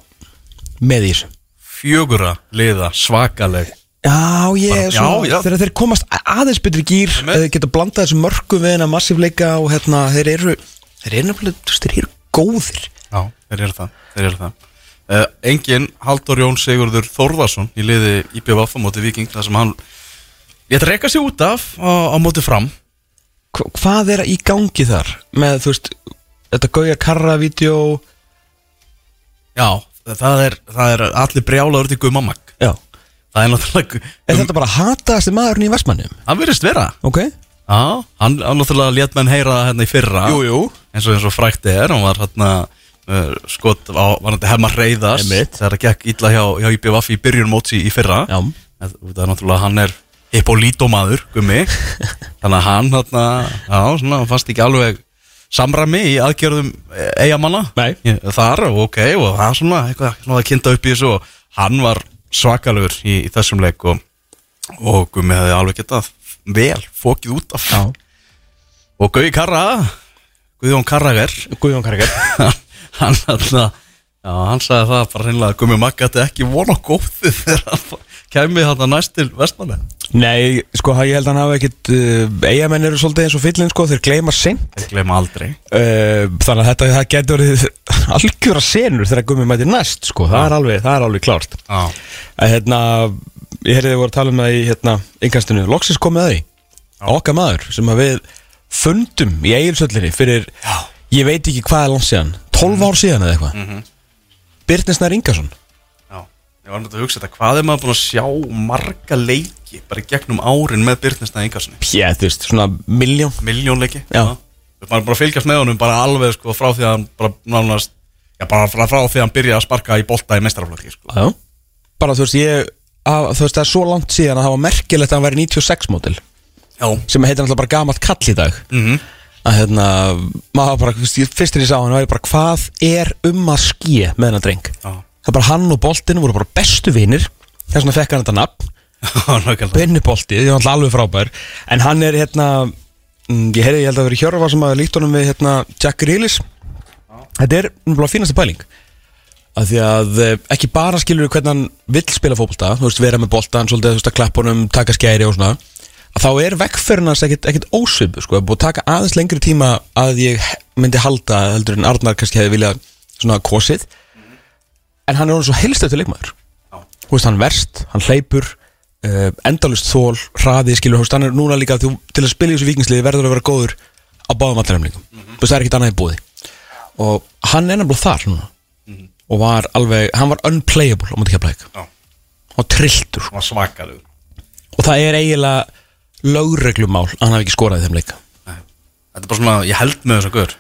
með í þessu. Fjögura liða svakaleg Já, ég Bara- er svo já, já. Þegar þeir komast aðeins betri í gýr geta blandað þessu mörgu við hennar massífleika Og hérna, þeir eru Þeir eru nefnilega, þeir eru góðir Já, þeir eru það, þeir eru það. Uh, Engin Haldur Jón Sigurður Þórðarsson í liði IPVF á móti Viking þar sem hann Ég reyka sig út af á, á móti fram Hva, Hvað er í gangi þar? Með, þú veist, þetta gauja karra-vídeó Já, það er, það er allir brjálaður til Guðmamag Já Það er náttúrulega Er þetta bara hataðasti maðurinn í Vestmannum? Hann verðist vera. Ok. Já, hann, hann náttúrulega létt menn heyra það hérna í fyrra. Jú eins og eins og frækt er hann var hérna uh, skot á varandi hemma reyðas Einmitt. þegar það gekk illa hjá, hjá IPVF í byrjun móts í, í fyrra. Já. Það það er náttúrulega hann er hippolítómaður, gummi. Þannig að hann þarna, já, svona, fannst ekki alveg samræmi í aðgerðum eigamanna Nei. Þar, og ok, og það er svona eitthvað svona að kynnta upp í þessu. Og hann var svakalur í, í þessum leik og, og gummi hefði alveg getað vel fókið út af. Já. Og Gauði Karra, Guðjón Karrager Guðjón Karger hann alltaf Já, hann sagði það bara hreinlega að Gummi Magga þetta ekki vona góðu þegar hann kæmi þarna næst til vestmanni Nei, sko, ég held að hann hafi ekkit uh, Eigamenn eru svolítið eins og fyllin, sko Þeir gleyma seint. Ég gleyma aldrei. Uh, þannig að þetta það getur verið algjöra senur þegar gummi mæti næst sko, það, er alveg, það er alveg klárt. Já, að hérna, ég heyrði þið voru að tala um það í hérna, yngastinu, loksins komið það í okkar maður sem að við fundum í eigilsöllinni fyrir Já. ég veit ekki hvað er langt síðan 12 ár síðan eða eitthvað. Mm -hmm. Birnisnær Ingarsson já Ég var náttúrulega að hugsa þetta, hvað er maður búin að sjá marga leiki bara gegnum árin með Byrnistæði Ingarssoni Já, þú veist, svona miljón Miljónleiki Já. Við erum bara að fylgjast með honum bara alveg sko frá því að hann bara nánast Já, bara frá, frá því að hann byrjaði að sparka í bolta í meistaraflokki sko. Já. bara þú veist, ég að, þú veist, það er svo langt síðan að það var merkilegt að hann væri 96 mótil Já. Sem heitir náttúrulega bara gamalt kall í dag. Mm að hérna, maður bara, ég- fyrst þegar ég sá hann væri bara, hvað er um að skýja með hennar dreng? Já, það er bara hann og boltinn voru bara bestu vinir. Þess vegna fekk hann þetta nafn. Bolti, það er alltaf alveg frábær. En hann er hérna mm, ég heyrði, ég held að vera Hjörvar sem að líkt honum við hérna, Jack Grealish. Þetta er náttúrulega fínasta pæling. Að því að eh, ekki bara skilur við hvernig hann vill spila fótbolta þú veist, vera með boltan, svolítið, þú veist, að klappa honum taka skæri og svona þá er vekkferðin hans ekkit, ekkit ósvipu sko, búið að taka aðeins lengri tíma að ég myndi halda heldur en Arnar kannski hefði viljað svona kosið. En hann er hann svo heilstöðu leikmaður. Þú veist, hann verst, hann hleypur uh, endalust þól, hraði skilur, þú veist, hann er núna líka þú, til að spila í þessu vikingsliði verður að vera góður á báðum allarheimlingum, þú veist, það er ekkit annað í búði og hann er nefnilega þar núna. Og var alveg, hann var unplayable á mútið Já. og trilltur svakalugur og það er eiginlega lögreglumál að hann hafi ekki skorað í þeim leika Nei. Þetta er bara svona, ég held með þess að guður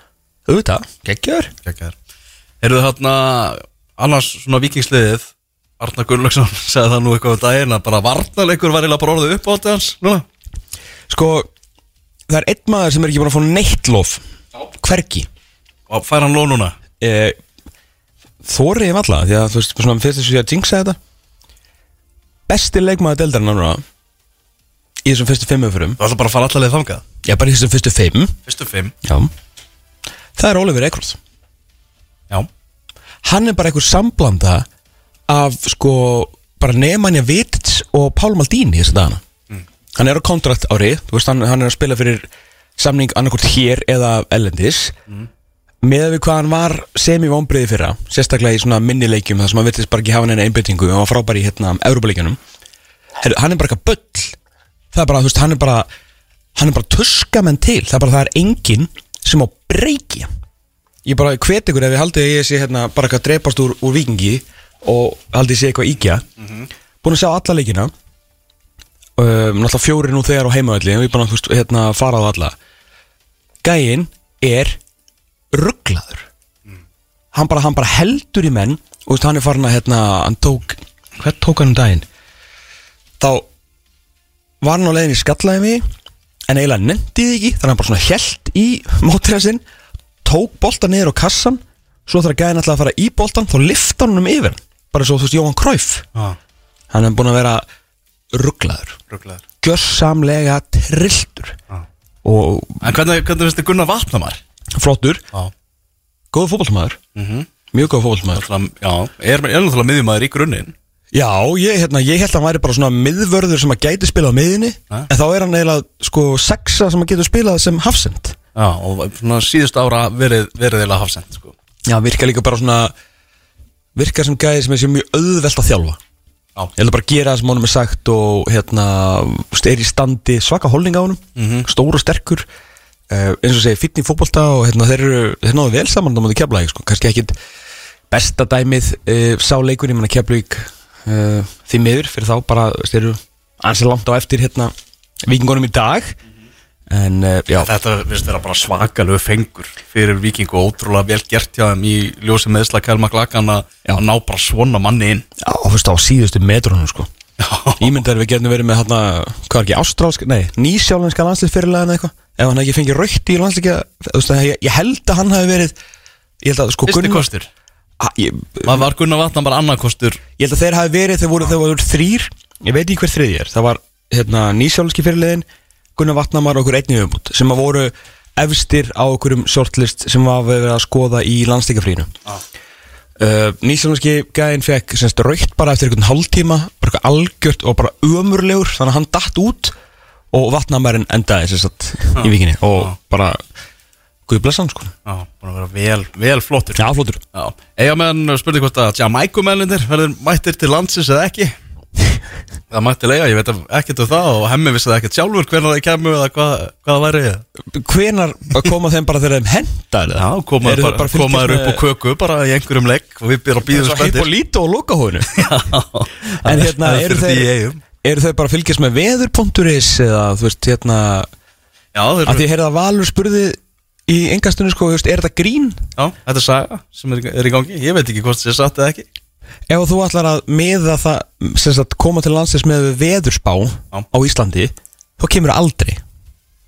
auðvitað, geggjör Kekkaður Heyrðu þarna, annars svona vikingsliðið Arnar Gunnlaugsson sagði það nú eitthvað um daginn að bara varnarleikur var eiginlega bara orðið upp á þetta hans núna. Sko, það er einn maður sem er ekki búin að fá neitt lof. Hvergi. Og fær hann lóð núna? E, þórið ég valla því að þú veist, svona fyrst þess að ég að jinxa þetta. Besti leikmaður deildarinn núna í þessum fyrstu fimm umfyrum Þú ætla bara að fara allalega þangað? Já, bara í þessum fyrstu fimm. Fyrstu fimm? Já. Það er Oliver Ekroth Já. Hann er bara einhver samblanda af sko bara Nemanja Vitits og Pál Maldini þess að dagana Hann er á kontrakt ári. Þú veist, hann, hann er að spila fyrir samning annarkvort hér eða ellendis með við hvað hann var semi-vombriði fyrra sérstaklega í svona minnileikjum þar sem hann virtist bara ekki hafa neina einbyttingu og hann var frábær í hérna Európa-leikjunum Heru, hann er bara eitthvað bull það er bara, þú veist, hann er bara hann er bara tuskamenn til, það er bara það er enginn sem á breyki ég bara hvet ykkur ef ég haldið að ég sé hérna bara eitthvað drepast úr, úr vikingi og haldið ég sé eitthvað íkja búin að sjá alla leikina. Um, náttúrulega fjóri nú þegar á heimavalli við bara þú veist, hérna farað á alla. Gæinn er rugglaður hann, bara, hann bara heldur í menn. Og þú veist, hann er farin að hérna, hann tók hvert tók hann um daginn? Þá var hann á í skallaði mig en eiginlega nefndið ekki þannig að hann bara svona held í mótriða sinn tók bolta niður á kassan svo þegar gæðin ætlaði að fara í boltan þá lifta hann um yfir bara svo þú veist Jóhann Kræf Já. Hann er búin að vera rugglaður gjörsamlega trilltur. Já. og En hvernig, hvernig finnst þið Gunnar Vatnamar? flottur, Já. Góð fótballmaður Mhm. mjög góð Já, er, er náttúrulega miðjumæður í grunninn já, ég, hérna, ég held að hann væri bara svona miðvörður sem að gæti spilað á miðinni en þá er hann eiginlega sko sexa sem að getur spilað sem hafsend Já, og svona síðust ára verið, verið eða hafsend sko. já, virka líka bara svona virka sem gæði sem er mjög auðvelt að þjálfa Já. ég held að bara gera það sem honum er sagt og hérna, er í standi svaka holning á honum, Mhm. stór og sterkur uh, eins og segi, fínn í fótbolta og hérna, þeir eru, þeir náðu vel saman á móti keflavík, sko, kannski ekkit besta dæmið uh, sá leikur í manna keflavík uh, því miður fyrir þá bara, eru ansið langt á eftir hérna vikingunum í dag. En uh, já, Þetta finnst vera bara svakalegu fengur fyrir viking og ótrúlega vel gert hjá þeim í ljósi meðsla Kælma Glakan að Já. ná bara svona manni inn. Já, þú veist, á síðustu metrunum, sko. Já, Ímyndar við getum verið með hérna, hvað er ekki, ástrálsk, nei, nýsjálfanska landslýsfyrirlega eða eitthvað? Ef hann ekki fengið raukt í landslýsfyrirlega, þú veist, ég, ég held að hann hafi verið Ég held að, sko, fyrsti Gunnar kostur Maður var Gunnar Vatnam bara annar kostur ég held að þeir hafi verið, þeir voru, þeir voru þrýr Ég veit ekki hver þriði er, það var, hérna, nýsjálfanski fyrirlegin Gunnar Vatnamar og okkur einni viðbútt Sem að voru efstir á okkurum shortlist sem var verið að skoða í landslíkafrínu Já. uh, Nýsjálfanski gæðin fekk semst raukt bara eftir einhvern hálftíma bara eitthvað algjört og bara ömurlegur þannig að hann datt út og vatnamærin endaði sem sagt í vikinni og Já. bara guð blessa hann sko. Já, búin að vera vel, vel flottur. Já, flottur. Já, eiga meðan spurning hvort að Jamaikumennir verður mættir til landsins eða ekki? Það mætti lega, ég veit ekkert um það og hemmi vissi það ekkert sjálfur hvernig það kemur eða hvað, hvað það væri Hvenar koma þeim bara þegar þeim hendar Já, komaður bara, komaður upp og köku bara í einhverjum legg og við byrjum að býðum Svo hipp og spenntir. Lítið og loka hóinu En hérna, er eru þeir. Eru þeir bara fylgjast með veður.is eða þú veist, hérna Já, þeir, að því að Valur spurði í engastunni sko, veist, er þetta grín? já, þetta er saga sem er, er í gangi. Ég veit ekki hvort það er satt eða ekki. Ef þú ætlar að miða það sem sagt, koma til landsins með veðurspá Já. á Íslandi þá kemur það aldrei.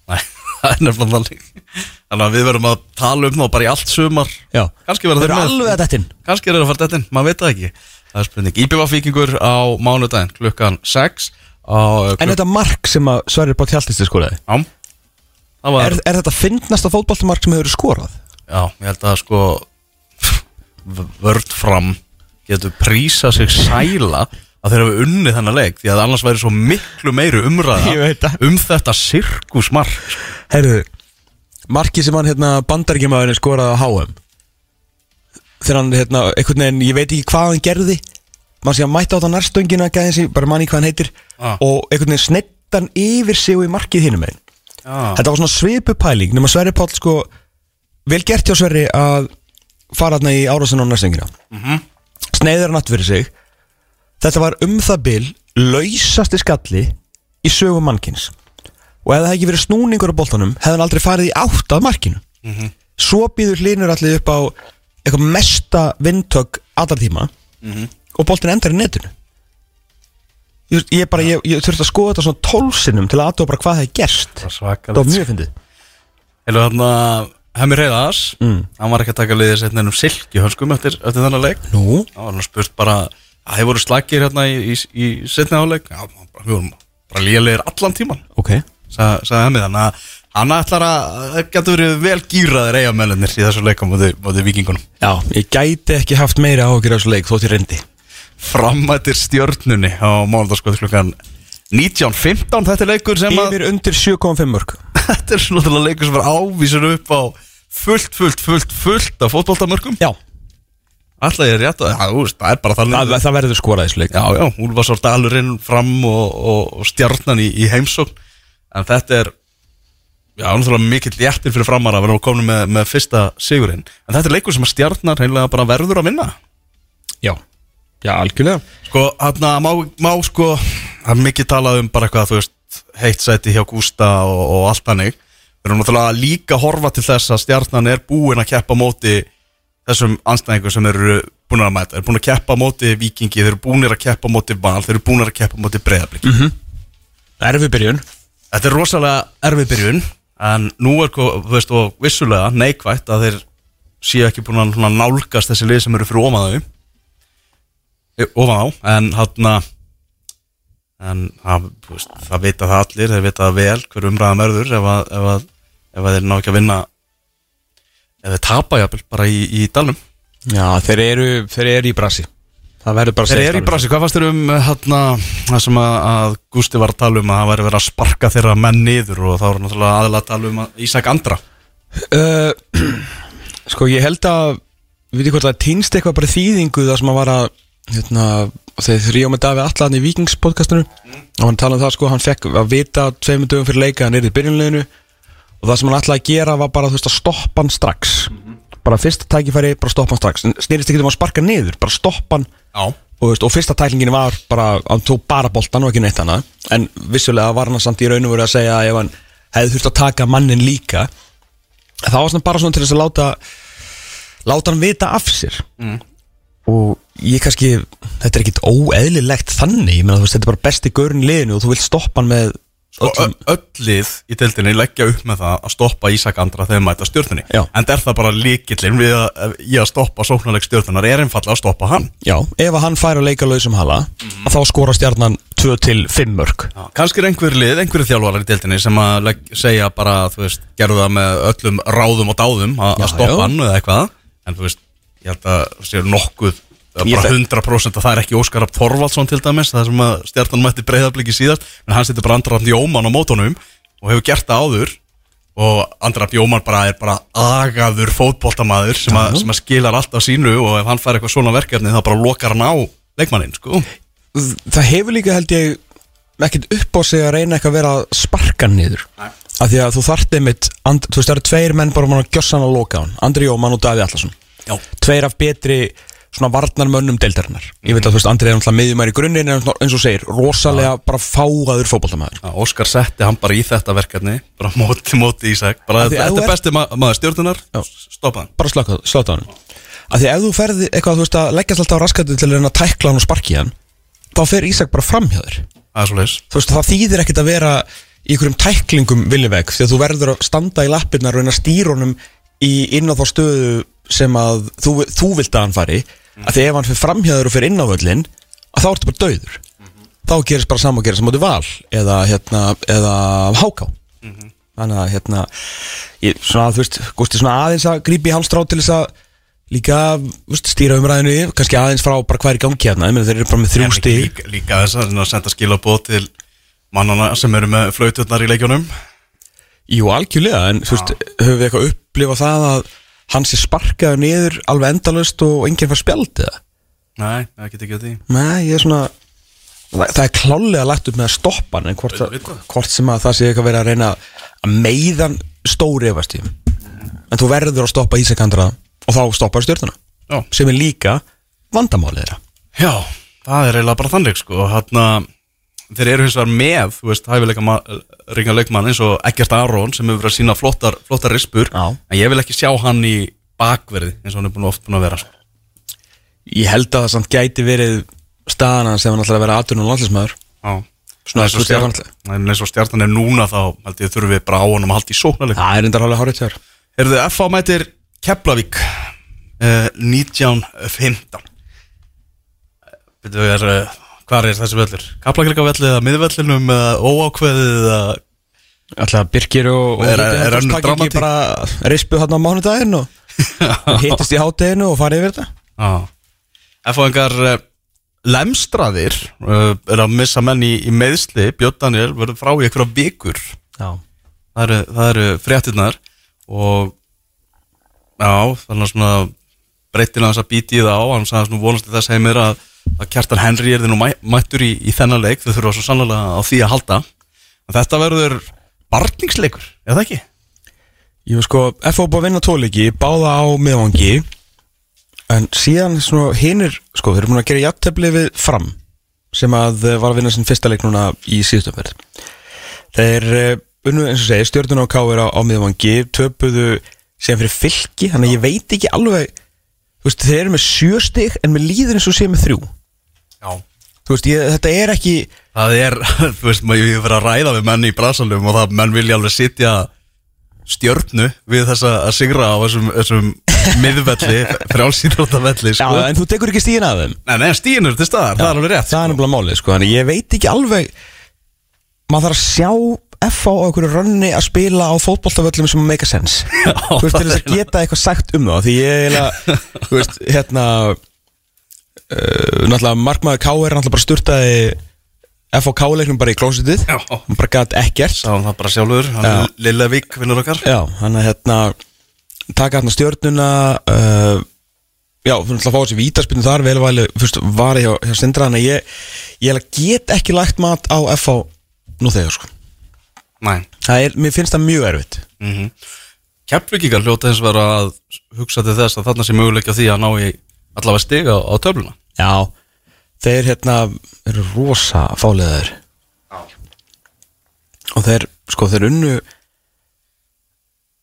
Nei, það er nefnilega þannig. Þannig að við verðum að tala um það bara í allt sumar. Já. Kannski með. alveg að dettin Kannski er það að fara þetta inn, maður veit það ekki. Það er spurning, IPVF-víkingur á mánudaginn klukkan 6 á, uh, En þetta mark sem að skoraði? Já, það var er, er þetta fyndnasta fótballtamark sem hefur skorað? Já, ég held að sko Vörd fram getur prísa sig sæla að þeir hafa unnið þennan leik því að annars væri svo miklu meiri umræða um þetta sirkusmark sko. Herðu, markið sem hann hérna, bandaríkjamaðurinn skoraði á HM þegar hann, hérna, einhvern veginn, ég veit ekki hvað hann gerði mann sé að mæta á það nærstöngina gæði sig, bara manni hvað hann heitir Ah. og einhvern veginn snett hann yfir sig og í markið hinum megin Já, Þetta var svona svipu pæling nema Sverri Páll sko vel gert hjá Sverri að fara hann í árásin á nærstöngina mm Mhm. sneiður hann aftur fyrir sig. Þetta var um það bil lausasti skalli í sögum mannkins og ef það hefði ekki verið snúningur á boltanum hefði hann aldrei farið í átt að markinu. Svo býður hlinur allir upp á eitthvað mesta vindtök allar tíma. Og boltin endar í netinu ég, bara, ég, ég þurfti að skoða þetta svona tólsinum til að aðtóa bara hvað það er gerst það var það mjög fyndið. Hefur þarna Hemmi Reyðars Mm. hann var ekki að taka liðið sitt nefnum silki hönskum eftir, eftir þennan leik. Nú? Það var hann spurt bara að þeir voru slagir hérna í, í, í setni áleik Já, við vorum bara lélegir allan tíman Ok. Sa- sagði hann mig þannig að hann ætlar að það getur verið vel gýraðir eigamennir í þessu leika móti, móti vikingunum Já, ég gæti ekki haft meiri áhugir á þessu leik reyndi framættir stjörnunni á mánudagskvöld klukkan 19.15 þetta er leikur sem að Yfir undir 7,5 mörg þetta er svona leikur sem er ávísur upp á fullt, fullt, fullt, fullt af fótboltamörkum. Já, alltaf ég er rétt að það, þú veist, það er bara þannig. Það, það verður skorað þessu leik. Já, já, Úlfarsár Dalurinn fram og, og, og stjarnan í, í heimsókn. En þetta er já, náttúrulega mikill léttir fyrir framar að vera komin með, með fyrsta sigurinn. En þetta er leikur sem að stjarnan reynilega bara verður að vinna. Já, já, algjörlega. Sko, hann má, má sko er mikið talað um bara eitthvað þú veist, heitt sæti hjá Gústa og, og allt hannig við erum náttúrulega líka horfa til þess að stjarnan er búin að keppa móti þessum anstæðingum sem eru búin að mæta, eru búin að keppa móti vikingi, þeir eru búin að keppa móti val, þeir eru búin að keppa móti breyðabliki Erfi byrjun. Þetta er rosalega erfið byrjun en nú er sko, þú veist, og vissulega neikvætt að þeir séu ekki búin að nálgast þessi lið sem eru fyrir Eh, ofan á, en hann en það, veist, það vita það allir þeir vita það vel hver umræðan verður ef að, ef að, ef að þeir ná ekki að vinna ef þeir tapa jafnvel bara í, í dalnum. Já, þeir eru, þeir eru í brasi. Að Þeir eru í brasi, hvað fannst þér um hérna, það sem að, að Gústi var að tala um að það væri verið að sparka þeirra menn niður og þá var náttúrulega aðalega að tala um að Ísak Andra? Uh, Sko, ég held að Við veitum hvort það týnst eitthvað bara þýðingu Það sem að var að hérna, Þegar og með Davíð Allan í Vikingspodcastinu Og hann talaði um það sko Hann fekk að vita tveimur dögum fyrir leika Hann er í byrjunleginu Og það sem hann ætlaði að gera var bara þú veist, að stoppa hann strax. Bara fyrsta tækifæri, bara stoppa hann strax. Snýrist ekki um að sparka niður Bara stoppa hann. Og, veist, og fyrsta tæklingin var bara hann tók bara boltan og ekki neitt hana en vissulega var hann samt í raun og verið að segja að ef hann hefði þurft að taka mannin líka þá var hann bara svona til þess að láta láta hann vita af sér. Mm. Og ég kannski þetta er ekkit óeðlilegt þannig ég meina, þú veist, þetta er bara besti gaurinn í liðinu og þú vilt stoppa hann með Sko, öllum ö- öll lið í deildinni leggja upp með það að stoppa Ísak Andra þegar mæta stjórnunni Já. En er það bara líkillin við að, í að stoppa sóknarleik stjórnunar er einfallega að stoppa hann já, ef að hann fær að leika lausum hala Mhm. að þá skora stjarnan 2 til 5 mörg Já. Kannski er einhver lið, einhverju þjálfarar í deildinni sem að legg, segja bara, þú veist, gerðu það með öllum ráðum og dáðum að stoppa já. hann eða eitthvað En þú veist, ég held að það sé nokkuð bara þekk- 100% að það er ekki Óskar Rapp Þorvaldsson til dæmis það sem að stjarnan mætti breyðabliki síðast en hann setur bara Andra Jóman á mótunum og hefur gert það áður. Og Andra Jóman bara er bara agaður fótboltamaður sem, sem að skilar alltaf sínu og ef hann fær eitthvað svona verkefni þá bara lokar hann á leikmannin sko. það hefur líka held ég ekkert upp á sig að reyna eitthvað að vera að sparka hann niður. Nei. af því að þú þarft einmitt þú veist það eru tveir menn bara mann að gjössan að loka hann. Andri Jóman og Daví Allarsson Já. tveir af betri svona varnarmönnum deildarinnar. Ég veit að þú veist Andri er náttúrulega miðjumæri í grunninn en eins og segir rosalega bara fáaður fótboltamæður Já, Óskar setti hann bara í þetta verkefni bara móti móti Ísak. Bara Af því þetta er besti ma maður stjórnunar Já. stoppa hann. Bara slaka hann af því ef þú ferði eitthvað þú veist að leggjast alltaf á raskatu til að tækla hann og sparki hann þá fer Ísak bara fram hjá þér. Þú veist, það þýðir ekkert að vera í einhverjum tæklingum viljaveg því að þú verður að standa í lappirnar og reyna að stýra honum í inn á þá stöðu sem að þú, þú vilt að hann fari að því ef hann fyrir framhjáður og fyrir inn á völlin að þá ertu bara dauður. Þá gerist bara saman að gerist á móti val eða, hérna, eða háká. Þannig að hérna ég, svona, þú veist, Gústi svona aðeins að grípi halstrá til þess að líka veist, stýra umræðinu, kannski aðeins frá bara hvað er í gangi hérna, ég meina þeir eru bara með þrjú En stíg líka, líka þess að senda skilabóð til mannana sem eru með flauturnar í leikjunum. Jú, algjörlega, en þú veist, höfum við eitthvað upplifað það að hann sé sparkaður niður alveg endalust og enginn fær spjald eða? Nei, það get ekki að því Nei, ég er svona það, það er klálega lagt upp með að stoppa hann en hvort, það. hvort sem að það sé eitthvað verið að reyna að meiðan stóri efast í en þú verður að stoppa Ísakandra og þá stoppar stjórnuna Já, sem er líka vandamálið þeirra Já það er eiginlega bara þannig sko hann þeir eru hins vegar með, þú veist, hæfileika ringa leikmann eins og Eggert Aron sem hefur verið að sína flottar, flottar rispur Já. en ég vil ekki sjá hann í bakverði eins og hann er búin oft búin að vera sko. Ég held að það samt gæti verið staðan hans ef hann ætlar að vera aðtunum landslismæður Já Svona eins og en eins og stjarnan er núna þá held ég þurfum við bara á honum að halda í sóknarleik Það er enda rálega hárið þér Erðu F.A. mætir Keflavík uh, 1915 Þetta er uh, Hvar er þessi völlur? Kaplakrikavelli eða miðvellinum eða óákveðið eða Alltaf Birgir og, Er- önnur dramatík? bara rispu hann á mánudaginn og hittist í hátteginu og farið yfir þetta? Já. F-fóðingar uh, lemstraðir uh, er að missa menn í, í meðsli Björn Daniel verður frá í einhverja vikur. Já, það eru, það eru fréttinnar og já, þannig að breytin að þess að býti í það á. Hann sagði svona vonast til þess heimir að, að Kjartan Henry er þið nú mæ, mættur í, í þennan leik. Þau þurfa svo sannlega á því að halda. En þetta verður barningsleikur eða ekki? ég veist sko FO búið að vinna tóleiki, báða á miðvangi. En síðan hinnir, sko, þeir eru búin að gera jafntefli við fram sem að eh, var að vinna sinn fyrsta leik núna í síðustöfverð þeir eh, unnu eins og segi stjórnuna og káir á, á miðvangi töpuðu síðan fyrir fylki þannig að ég veit ekki alveg þú veist, þeir eru með sjö stig en með líður eins og sé með þrjú þú veist, ég, þetta er ekki Það er, þú veist, maður ég fyrir að ræða við menn í brasalum og það menn vilja alveg sitja stjörnu við þessa að sigra á þessum, þessum miðvelli, frjálsýrjóttavelli, Já, sko. en þú tekur ekki stíðin að þeim Nei, nei, stíðin er til staðar, það er alveg rétt. Það er nefnilega málið, sko Þannig ég veit ekki alveg Maður þarf að sjá F á okkur rönni að spila á fótboltavöllum sem make a sense Þú veist, til þess að geta eitthvað sagt um það Því ég þú veist, hérna Náttúrulega markmaður K er náttúrulega bara sturtaði F á K-leiknum bara í klósitið. Hann bara gæt ekkert Sáum það bara sjálfur, Já. hann Lillevík vinnur okkar. Já, hann að hérna taka hérna stjörnuna uh, já, fyrir að fá þessi vítaspinnu þar velvæli, fyrst var ég hjá, hjá Sindra að ég, ég get ekki lagt mat á FH nú þegar sko er, mér finnst það mjög erfitt Mm -hmm. Keflvíkingar hljóta þess að vera að hugsa til þess að þarna sé möguleik á því að ná í allavega stiga á, á töfluna. já, þeir hérna eru rosa fáliðaður og þeir, sko, þeir unnu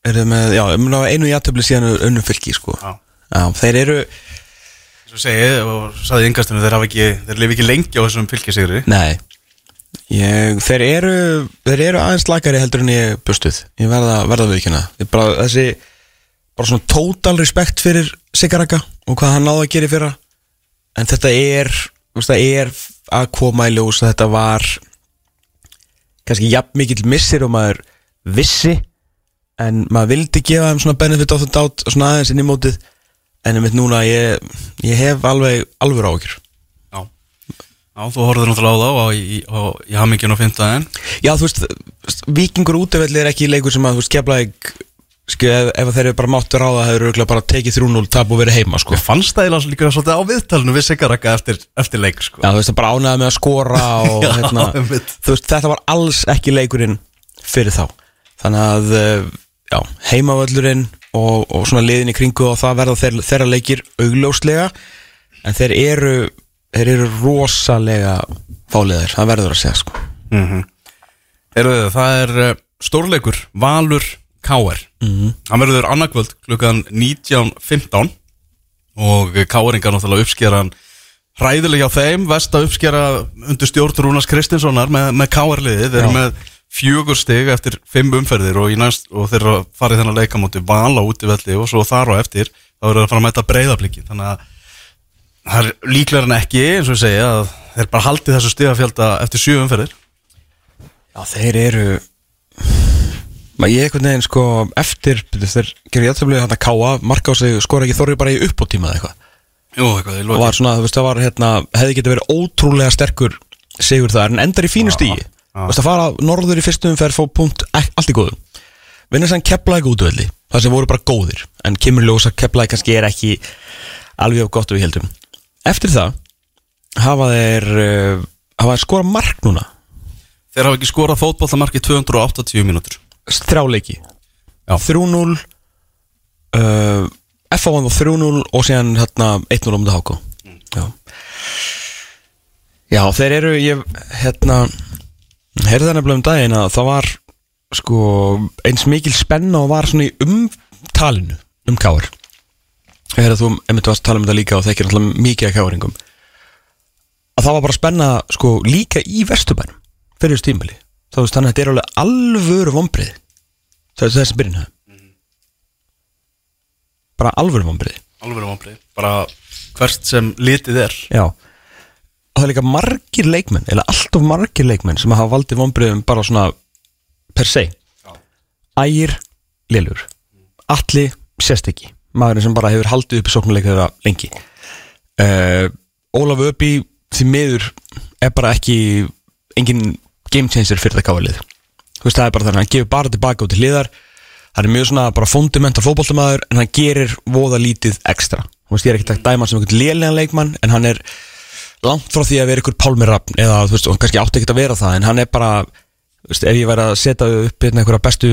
eru með, já, einu jættöfli síðan unnu fylki, sko Já. já, þeir eru Svo segi ég og saði yngastinu, þeir hafa ekki, þeir lifi ekki lengi á þessum fylgisigri. Nei ég, þeir, eru, þeir eru aðeins lagari heldur en ég bustuð Ég verða, verða viðkjöna bara, Þessi bara svona total respekt fyrir Sigaraka og hvað hann náði að gera í fyrra En þetta er Það er að koma í ljós að þetta var kannski jafn mikill missir og maður vissi en maður vildi gefa þeim svona benefit of the doubt svona aðeins inn í mótið en ég veit núna að ég, ég hef alveg alveg áhyggjur Já. Já, þú horfður náttúrulega á þá á, í, á, í hammingin og fymtaðin. Já, þú veist, vikingur útivelli er ekki leikur sem að, þú veist, kefla sko, ef, ef þeir eru bara máttu ráða það eru örugglega bara tekið 3-0 tap og verið heima, sko Ég fannst það eiginlega líka svolítið á viðtalinu við Sigaraka eftir, eftir leik, sko. Já, þú veist, það bara ánæða með að skora og, Já, hérna, einmitt. þú veist, þetta var alls ekki leikurinn fyrir þá Þannig að, eh, já, heimavöllurinn og, og svona liðin í kringu og það verða þeir, þeirra leikir augljóslega en þeir eru, þeir eru rosalega fáliðir, það verður að segja, sko Mm -hmm. það er uh, stórleikur Valur K.R. Mm -hmm. Hann verður annarkvöld klukkan 19.15 og K.R.ingar náttúrulega uppskera hann hræðilega hjá þeim, vest að uppskera undir stjórn Rúnars Kristinssonar með, með K.R. liðið, þeir eru með fjögur stig eftir fimm umferðir og, í næst, og þeir að í þennan leikamóti val á útivelli og svo þar á eftir þá eru þeir að fara að mæta breyðabliki þannig að það er líklega en ekki eins og ég segja að þeir bara haldið þessu stigafjölda eftir sjö umferðir Já, þeir eru Ég einhvern veginn sko eftir þeir gerir jættumlega hann að káa marka á sig skora ekki þorri bara í uppbóttíma eða eitthvað. Jú, eitthvað, ég og var svona, þú veist, það var hérna hefði getið verið ótrúlega sterkur sigur það en endar í fínu stígi þú veist að fara norður í fyrstum fer fór punkt allt í góðu. Vinna sann keplaði útvöldi það sem voru bara góðir en kemur ljós að keplaði kannski er ekki alveg of gott við heldum. Eftir það hafa þeir uh, hafa þeir skora mark núna. Þeir hafa ekki skorað fótbollamark í 280 mínútur þrjá leiki Já. 3-0 uh, F.A. vann þá 3-0 og síðan hérna 1-0 um það háká já. já, þeir eru ég, hérna heyrði það nefnilega um daginn að það var sko eins mikil spenna og var svona í umtalinu um káar að þú einmitt varst að tala um þetta líka og þekkir náttúrulega mikið af káaringum að það var bara spenna sko líka í Vesturbænum fyrir þessu tímali þá veist þannig að þetta er alveg alvöru vombrið það er þessi byrjun bara alvöru vombrið Alveg vonbrið Bara hvert sem litið er. Já. Og það er líka margir leikmenn eða allt of margir leikmenn sem hafa valdið vonbriðum bara svona per se. Ægir, Lillur. Alli, sérst ekki maðurinn sem bara hefur haldið upp í sóknuleika þeirra lengi. Uh, Ólaf Öpi því miður er bara ekki engin game changer fyrir það káalið. Þú veist það er bara þannig, hann gefur bara tilbaka út til hliðar. Hann er mjög svona bara fundamental fótboltamæður en hann gerir voða lítið ekstra. Þú veist ég er ekki takt dæma sem einhvern lélegan leikmann en hann er langt frá því að vera einhver pálmirrafn eða þú veist, hann kannski átti ekkert að vera það en hann er bara, þú veist, ef ég væri að setja upp hérna einhverja bestu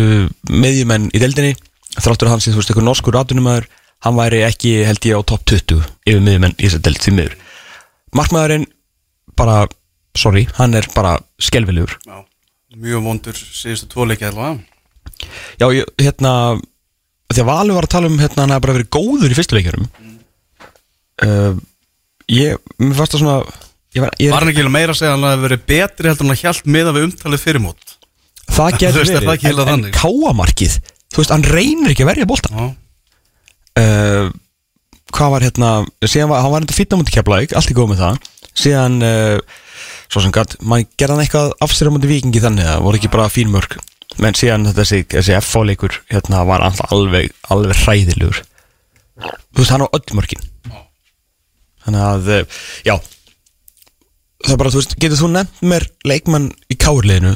meðjumenn í deildinni, þráttur hann sé, þú veist, einhver norskur aðdunumæður, hann væri ekki held ég á topp 20 yfir meðjumenn í þessar deild því miður. Markmaðurinn bara, sorry, hann er bara skelvilegur. Mjög vondur síðustu tvo leikið alveg Já, ég, hérna því að Valur var að tala um, hérna, hann hefði bara verið góður í fyrstu leikjurum uh, ég, mér fannst það svona ég var, ég, Var hann ekki meira að segja að hann hefði verið betri heldur en að hjælt miða við umtalið fyrirmót? Það getur er það verið ekki en, en þannig? káamarkið, þú veist, hann reynir ekki að verja boltan Já, uh, hvað var hérna síðan var, hann var enda fýtna mútið keflaug allt í góð með það. Síðan, uh, svo sem gæt maður gerði hann eitthvað af sér á mútið vikingi þannig það voru ekki bara fín mörg menn síðan þetta þessi, þessi F-fáleikur hérna var alltaf alveg, alveg hræðilegur. Þú veist, hann á öll mörgin þannig að, uh, já. Það er bara, þú veist, getur þú nefnt mér leikmann í káurleginu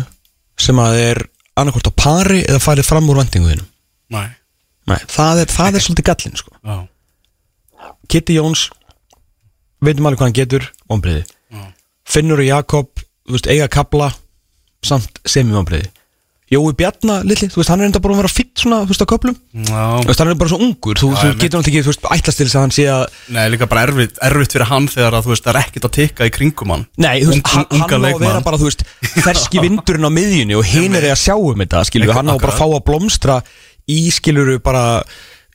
sem að er annarkvort á pari eða farið fram úr vendinguðinu næ Nei, það er, það er svolítið gallin sko. Kitty Jóns veitum alveg hvað hann getur ombriði Finnur og Jakob þú veist, eiga kabla samt semi ombriði Jói Bjarna, litli, þú veist, hann er enda bara að vera fitt svona, þú veist, á köplum þú já veist, hann er bara svo ungur, þú, Já, þú getur náttúrulega ekki, þú veist, ætlast til þess að hann sé að Nei, líka bara erfitt, erfitt fyrir hann þegar að þú veist, það er ekkert að tikka í kringum hann. Nei, þú veist, hann, hann á að vera bara, þú veist, ferski vindurinn á miðjunni og hinn er að sjá um þetta, skilur hann á bara að fá að blómstra í, skilur bara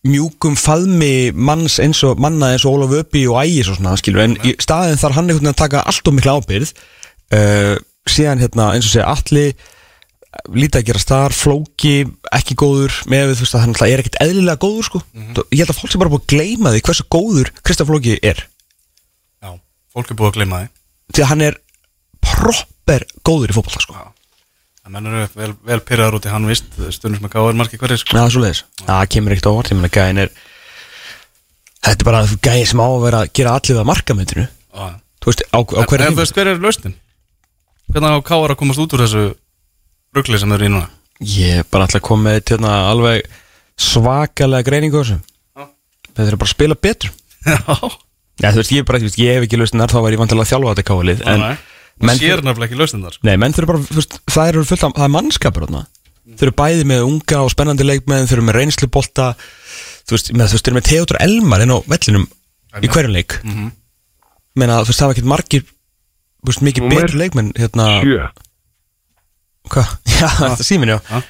mjúkum faðmi manns eins og manna eins og Ólaf Öpi og Ægis og svona, skilur, en í staðin þarf hann einhvern veginn að taka allt og mikla ábyrð uh, síðan hérna, eins og segja, allir lítið að gera þar, flóki ekki góður, með þú veist, að hann náttúrulega er ekkert eðlilega góður, sko, ég held að fólk sem bara búið að gleyma því hversu góður Kristaf Flóki er. Já, fólk er búið að gleyma því. Því að hann er proper góður í fótbolta sko. Það menn eru vel, vel pyrraður út í hann vist Stundum sem að gáður margir hverju sko. Já, svo leiðis Það kemur ekkert óvart, ég meina gæðin er Þetta er bara gæðin sem á að vera að gera allir það markamöndinu. Þú veist, á, á En hverju en þú veist, hver er lausnin? Hvernig á káður að komast út úr þessu rugli sem þau eru í núna? Ég er bara alltaf að koma með hérna, alveg svakalega greiningu þessu. Þetta er bara að spila betur Já, Já, þú veist, ég, bara, ég hef ekki lausnar þá væri ég vantilega að þjálfa þetta Nei. Menn sér nefnilega ekki lausnin þar sko. Nei, menn þurfa bara, þú veist, það eru fullt af, það er mannskapur þarna. Þau eru bæði með unga og spennandi leikmenn Þau eru með reynslubolta. Þú veist, með, þú veist, þau eru með Theodor Elmar inn á vellinum Í hverjum leik. Mm Mhm. Meina, þú veist, það var ekkert margir Þú veist, mikið Númer betur leikmenn Hérna, Sjö. hvað? Já, þetta er símin, já. Já.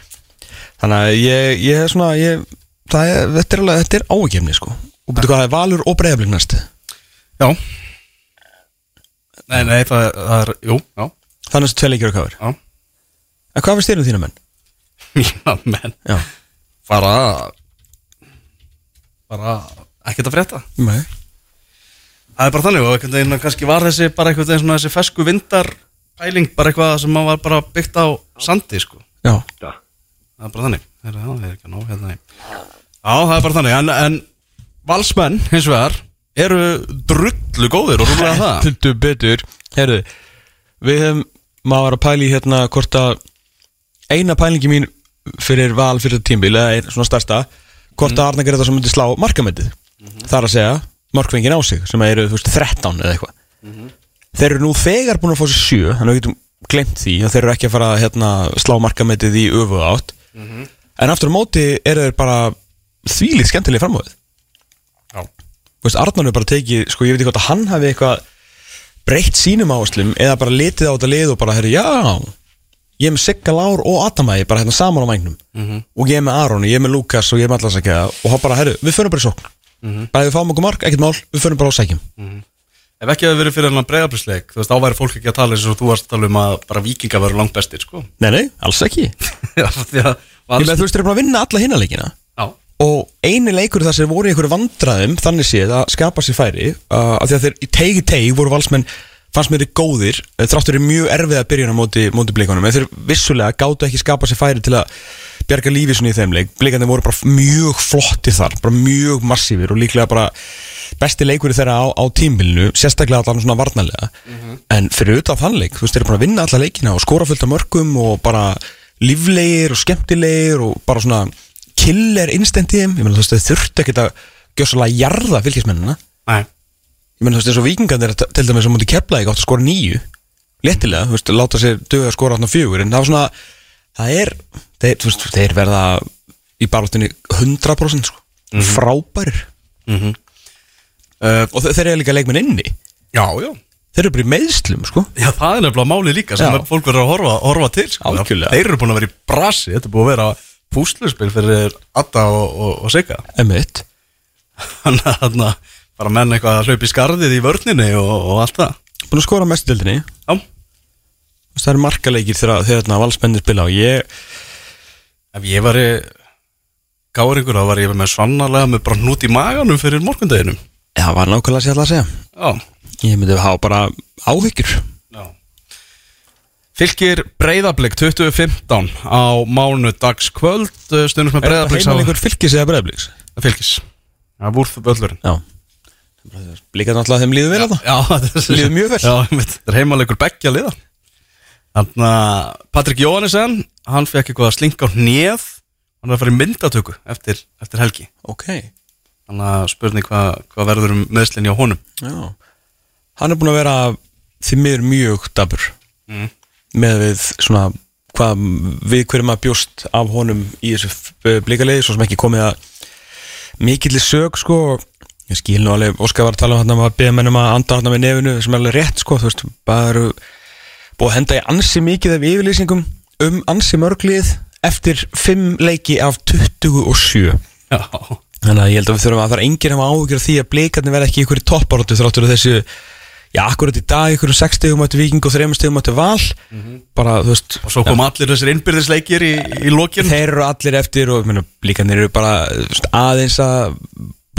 Þannig að ég, ég er svona ég, það er, Þetta er alveg, þetta er ágefni, sko. Og betur hvað, það er valur og breyðablik næst? Já Nei, nei, það, það er, jú, já. Þannig að þessi tvei leikir og káður Já, En hvað finnst þér um þína menn? já menn. Já, Bara Bara ekkert að frétta. Nei. Það er bara þannig og einhvern veginn kannski var þessi bara einhvern veginn svona þessi fesku vindar pæling bara eitthvað sem maður var bara byggt á sandi sko. Já, Ja. Það er bara þannig. Það er, já, það er ekki að ná hérna Já, það er bara þannig. En, en valsmenn hins vegar eru drullu góðir og rúlega það? Heldur betur. Herðu, við hefum maður var að pæla í hérna hvort að eina pælingi mín fyrir val fyrir þetta tímbil eða svona stærsta hvort að Arna Greta sem myndi slá markamöndið það er að segja markvengin á sig sem eru þú veist 13 eða eitthvað. Þeir eru nú þegar búin að fá sér sjö þannig að við getum glemt því að þeir eru ekki að fara að hérna, slá markamöndið í öfu átt. En aftur á móti eru þeir bara þvílið skemmtilega Þú veist, Arnar er bara tekið, sko ég veit ekki hvort að hann hafi eitthvað breytt sínum áherslum eða bara litið á þetta lið og bara, herri, já ég er með Sigga Lár og Adamæði bara hérna saman á vægnum og ég er með Aron, ég er með Lukas og ég er með allas ekki og hann bara, herri, við förum bara í sókn. Bara ef við fáum okkur mark, ekkert mál, við förum bara á sækjum. Ef ekki að það verið fyrir hennan bregðarblisleik þú veist, áværi fólk ekki að tala eins og þú varst að tala um að bara vikinga veru langt bestir sko. Nei, nei, alls ekki. Ég Já, því að vals... með þú veist, þeir eru búin að vinna alla hinna leikina. Já, og eini leikur þar sem voru í einhverju vandræðum þannig séð að skapa sér færi uh, af því að þeir í teigi teigi voru valsmenn fannst mér þið góðir eh, þráttur er mjög erfið að byrja á móti, móti blikunum. En þeir vissulega gátu ekki skapa sér færi til að bjarga lífi svona í þeim leik. Blikandi voru bara mjög flottir þar bara mjög massífir og líklega bara besti leikur þeirra á, á tímbilinu sérstaklega allan svona varnarlega. En fyrir auðvitað þann leik, þú veist, þeir eru bara að vinna alla leikina og skora fullt af mörgum og bara líflegir og skemmtilegir og bara svona killer instant í þeim. Ég meina þú veist, þeir þurftu ekkert að gjössalega jarða fylgismennina. Nei, ég meina þú veist eins og vikingarnir til dæmis sem múti kepla ekki átt að skora nýju léttilega, þú veist, láta sér döga að skora átna fjögur en það var svona, það er þeir, þú veist, þeir verða í baráttunni 100% sko. frábærir. Mhm. uh, og þeir, eru líka leikmenn inni. Já, já. Þeir eru bara í meðslum sko. Já, það er nefnilega máli líka sem fólk verður að horfa, horfa til sko. Þeir eru búin að vera í brasi, þetta er búin að vera púsluspil fyrir Adda og, og, og Sigga? Emitt Þannig að þarna bara menn eitthvað að hlaupa í skarðið í vörninni og, og allt það. Búin að skora mestu dildinni Já, það eru markaleikir þegar þegar valsmennir spila og ég, ef ég var í gáringur þá var ég með svannarlega með bara hnút í maganum fyrir morgundeginum. Það var nákvæmlega sér að segja. Já, ég myndi hafa bara áhyggjur. já Fylgir breyðablík 2015 á mánu dagskvöld stundum með er þetta breyðablík heimalengur fylgis eða breyðablíks? Fylgis, það er vúrð böllurinn já. Líka náttúrulega þeim líður vel að það Já, þetta er Líður mjög vel. Já, þetta er heimalegur beggja liða. Þannig að Patrik Jóhannesson Hann fekk eitthvað að slinka á hnið Hann er að fara í myndatöku eftir, eftir helgi. Ok, Þannig að spurning hvað hva verður um meðslinni á honum? Já. Hann er búin að vera því með við svona hvað við hverjum að bjóst af honum í þessu blíkalegi svo sem ekki komið að mikillir sög sko. Ég skil nú alveg, Óskar var að tala um hann að beða mennum að anda hann með nefinu sem er alveg rétt sko, þú veist, bara eru búið að henda í ansi mikið af yfirlýsingum um ansi mörglið eftir 5 leiki af 27 Já, Þannig að ég held að við þurfum að það er enginn að hafa áhyggjur af því að bleikarnir verða ekki ykkur í topparóttu þráttur af þessu, já, akkurat í dag ykkur um 6 stegum mættu viking og 3 stegum mættu val. Bara, þú veist og svo kom allir þessir innbyrðisleikir í, í lokin. Þeir eru allir eftir og meni, bleikarnir eru bara aðeins að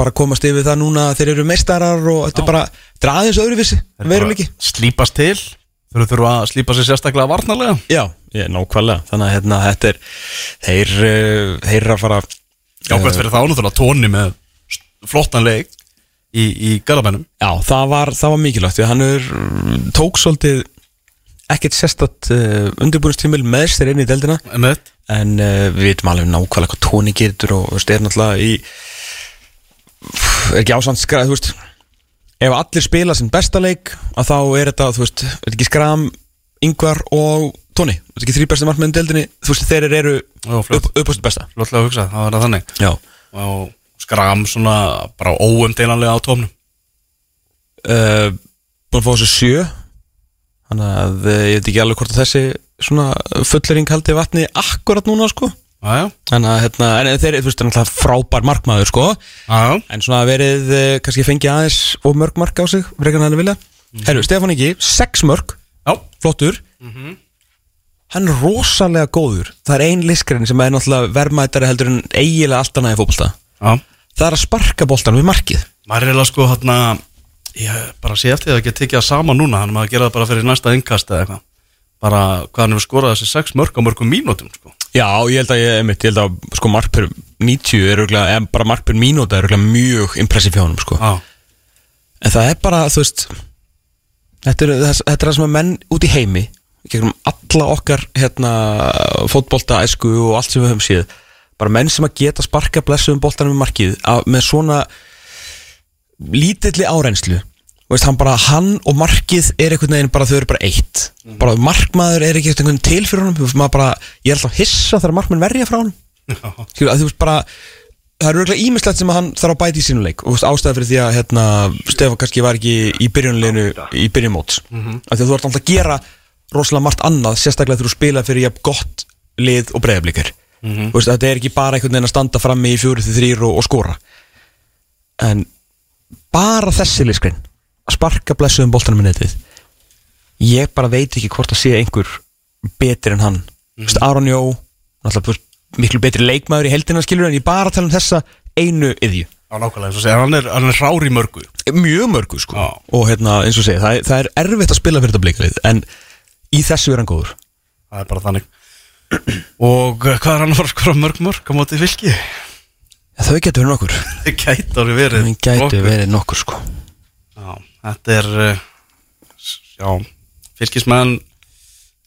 bara komast yfir það núna þeir eru meistarar og þetta er bara, þetta er aðeins öðruvísi veruleiki. Slípast til. Þau þurfa að slípa sér sérstaklega varnarlega. Já, ég, nákvæmlega, þannig að hérna, þetta er þeir, uh, þeir að fara Jákvæmt fyrir þá náttúrulega tóni með flottan leik í, í Garabænum Já, það var, það var mikilvægt því að hann er tók svolítið ekkert sérstatt uh, undirbúinistímil með sér inn í deldina Emmett en uh, við veitum alveg nákvæmlega hvað tóni getur og veist, er náttúrulega í er ekki ásand veist ef allir spila sinn besta leik að þá er þetta, þú veist, er ekki skram yngvar og tóni þetta er ekki þrý besta markmiðin deldinni, þú veist, þeir eru flott. upp, besta Flotlega að hugsa, það var það þannig. Já, og skram svona bara óumdeilanlega á tómnum? Uh, búin að fá þessu sjö. Þannig að uh, ég veit ekki alveg hvort að þessi svona fullering haldi vatni akkurat núna sko. Þannig að hérna, en þeir, þú veist, það er náttúrulega frábær markmaður sko, jájá en svona verið uh, kannski fengi aðeins og mörg mark á sig frekar hann vilja, herru, Stefán Ingi sex mörg, Já, flottur. Hann er rosalega góður, það er ein liskrin sem er náttúrulega verðmættari heldur en eiginlega allt annað í já það er að sparka boltan við markið. Maður er eiginlega sko hérna Ég bara sé eftir því að ekki tekið það sama núna að maður gera það bara fyrir næsta innkast eða eitthvað. Bara hvað hann hefur skorað þessi sex mörg á mörgum mínútum sko. Já, ég held að ég, einmitt, ég held að sko mark per 90 er örugglega, eða bara mark per mínúta er örugglega mjög impressið hjá honum sko. Já, En það er bara, þú veist Þetta er, það, þetta er það sem að menn út í heimi gegnum alla okkar hérna, fótbolta, æsku og allt sem við höfum séð bara menn sem að geta sparka blessuðum boltanum í markið að, með svona lítilli árenslu veist, hann bara, hann og markið er einhvern veginn bara, þau eru bara eitt. Bara markmaður er ekki veginn til fyrir honum bara, ég er alltaf hissa þegar markmenn verja frá honum. Skilur, að þú veist bara það er örgulega ímislegt sem hann þarf að bæta í sínu leik. Og ástæða fyrir því að hérna, Stefán kannski var ekki í byrjunleginu í byrjunmóts mm -hmm. af því að þú ert alltaf að gera rosalega margt annað sérstaklega þegar þú spila fyrir jafn gott lið og breyðablikar mm -hmm. veist, þetta er ekki bara einhvern veginn að standa frammi í fjóri til þrýr og, og skora. En bara þessi liskrin að sparka blessuðum boltanum í netið ég bara veit ekki hvort að sé einhver betur en hann. Mm -hmm. Aron Jó náttúrulega, þú veist, miklu betri leikmaður í heldina skilur en ég bara tala um þessa einu yðju Já, nákvæmlega, eins og segja, hann er, er hrár í mörgu. Mjög mörgu sko. Já. og hérna eins og segja, það, er- það er erfitt að spila fyrir þetta blikalið en í þessu er hann góður. Það er bara þannig Og eh, hvað er hann að fara að skora mörg mörg á móti fylki? ja, þau getur verið nokkur. Það gæti alveg verið það gæti nokkuð. verið nokkur sko. Já, þetta er uh, Já, fylkismenn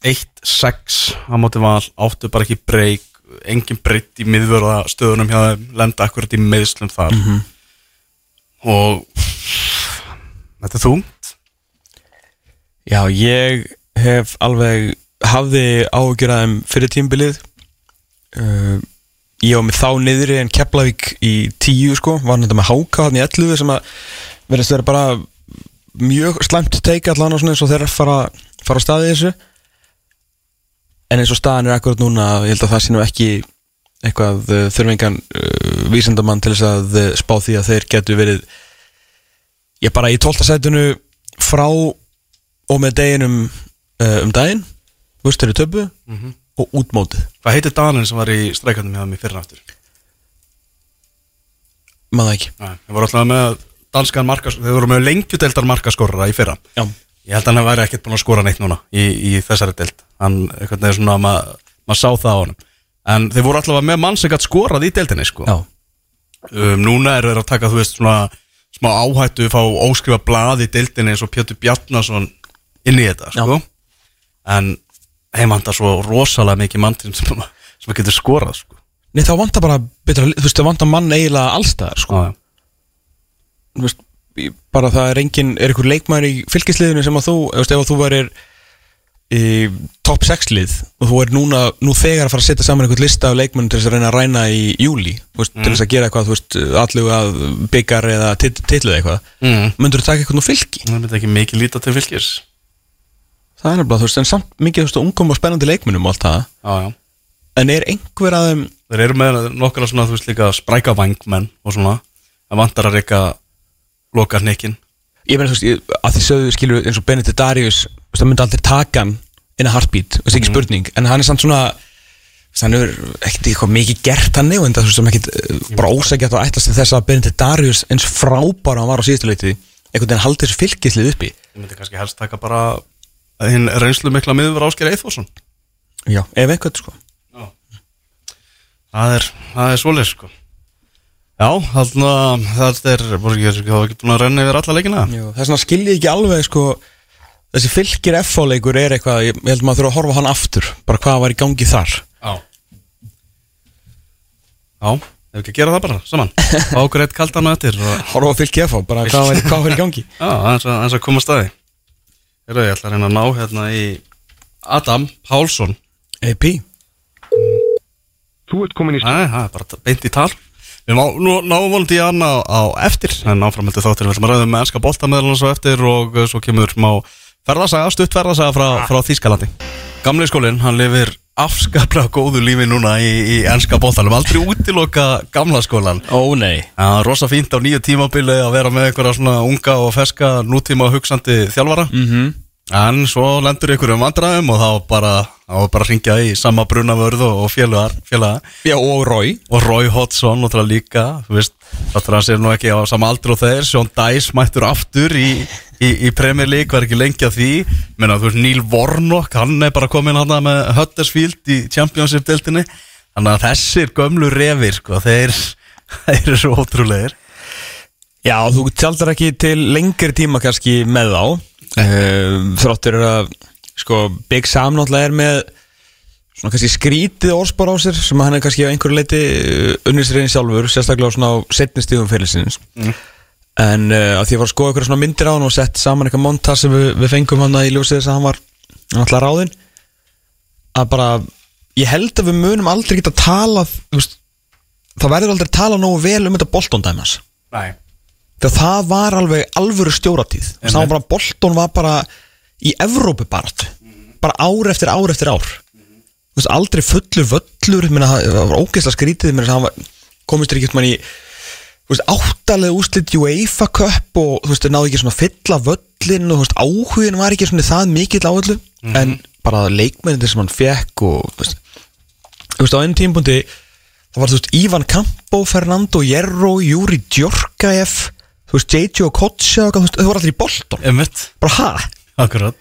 1-6 á móti val áttu bara ekki breyk engin breytt í miðvörða stöðunum hjá þeim lenda akkurat í meðslum þar. Og þetta er þungt. Já, ég hef alveg hafði áhugjur að þeim fyrir tímbilið uh, ég var með þá niðri en Keflavík í tíu sko, var þetta með Háka hann í 11 sem að verðist vera bara mjög slæmt teika allan og svona eins og þeirra fara, fara á staði þessu. En eins og staðan er akkurat núna ég held að það nú ekki eitthvað uh, þurfingan uh, vísendamann til þess að uh, spá því að þeir getur verið ég bara í 12. sætunu frá og með deginum uh, um daginn þú veist þeir eru töpu og útmótið. Hvað heitir Danin sem var í streikandum hjá í fyrra aftur? maður ekki. Nei, þeir voru alltaf með danskan markas þeir voru með lengjudeldar markaskorra í fyrra. Já, Ég held að hann væri ekkert búin að skora neitt núna í, í þessari deild. Hann, einhvern veginn svona, maður ma sá það á honum. En þeir voru alltaf með mann sem gætt skorað í deildinni sko. já, um, Núna eru þeir að taka, þú veist, svona smá áhættu, fá óskrifa blað í deildinni eins og Pjötur Bjarnason inn í þetta, sko. En heimandar svo rosalega mikið mann sem, sem getur skorað, sko Nei, þá vantar bara betra, þú veist, það vantar mann eiginlega allstaðar, sko. Já. Þú veist, bara það er engin, er einhver leikmæður í fylgisliðinu sem að þú, veist, ef að þú værir í top 6 lið og þú er núna, nú þegar að fara að setja saman einhvern lista af leikmennum til þess að reyna að ræna í júli, veist, til þess að gera eitthvað, þú veist, allu að byggar eða titluð eitthvað, Mm. myndur þú taka eitthvað nú fylgi? Það myndi ekki mikið líta til fylgis Það er nefnilega, þú veist, en samt mikið, þú veist, ungum og spennandi leikmennum og allt það, Já, já. En er einhver að þeim, Þeir eru með nokkala svona, þú veist líka spræka vangmenn og svona. Það vantar að reyka loka hnikkin ég meina, þú veist, ég, að því sögðu skilur eins og Benedikt Darius, þú veist, það myndi aldrei taka hann inn að heartbeat, það er ekki spurning. En hann er samt svona þú veist, hann er ekkert eitthvað mikið gert hann en það er sem ekkert uh, bara ósækjart að ætlast til þess að Benedikt Darius eins frábæra hann var á síðustu leiti einhvern veginn haldi þessu fylgislið uppi. Ég myndi kannski helst taka bara hinn reynslu mikla miður Ásker Eithforsson já, ef einhvern sko. Það er, það er svoleið sko. Já, þarna það er, ekki, það var ekki búin að renna yfir alla leikina? Já, það er svona skiljið ekki alveg sko þessi fylgir F-fáleikur er eitthvað ég, ég held maður þurfa að horfa hann aftur bara hvað var í gangi þar. Já. Já, ef ekki að gera það bara, saman. Okkur eitt kaldan með eftir og, horfa á fylgi F-fá, bara hvað var, í gangi. Já, aðeins að, aðeins að koma að staði ég ætla að reyna að ná hérna í Adam Pálsson. AP Þú ert komin í Nei, það er bara beint í tal. Við má, nú, náum volandi í Anna á, á eftir En áframöldu þáttir við ætlum að ræða með ennska bolta meðal hans á eftir Og uh, svo kemur má ferðasaga, stutt ferðasaga frá, frá Þýskalandi. Gamli skólinn, hann lifir afskaplega góðu lífi núna í, í ennska boltanum. Aldrei útiloka gamla skólan ó nei. Það er rosa fínt á nýju tímabili að vera með einhverja svona unga og feska nútíma hugsandi þjálfara. Mhm. En svo lendur ykkur um vandræðum og þá bara, þá var bara ringja í sama brunavörð og og félaga. Já, og Rói og Roy Hodgson náttúrulega líka þú veist, það að sér nú ekki á sama aldri og þeir. Sean Dice mættur aftur í, í, í Premier League, var ekki lengi að því. Menna þú veist, Neil Warnock hann er bara komin hann með Huddersfield í Championship-deltinni þannig að þessir gömlu refir sko, þeir, þeir eru svo ótrúlegir. Já, þú tjaldar ekki til lengri tíma kannski með þá. Uh, Þráttur er að sko, Big Sam náttúrulega er með svona kannski skrítið orðspor á sér sem hann er kannski á einhverju leiti unnisriðin sjálfur, sérstaklega á svona á setni stíðum fyrirlisins mm. En uh, að því að var að skoða einhverja svona myndir á hann og sett saman eitthvað montar sem við, við fengum hann í ljósið þess að hann var náttúrulega ráðinn. Að bara, ég held að við munum aldrei geta talað þú veist, það verður aldrei talað nógu vel um þetta Bolton dæmas Nei. Þegar það var alveg alvöru stjóratíð það var bara, Bolton var bara í Evrópu bara bara ár eftir ár eftir ár. Veist, aldrei fullur völlur minna, það var ógeðslega skrítið minna, var, komist ekki mann í veist, áttalega úslit UEFA Cup og þú veist, þeir náðu ekki svona fylla völlin og þú veist, áhugin var ekki svona það mikill á öllu. En bara leikmennin sem hann fekk og þú veist, þú veist á einn tímpundi Það var, þú veist, Ivan Campo, Fernando Hierro, Júri Djorkaeff Þú veist, JJ og Kotsa Þú veist, þau voru allir í Einmitt, Bara, ha? akkurat.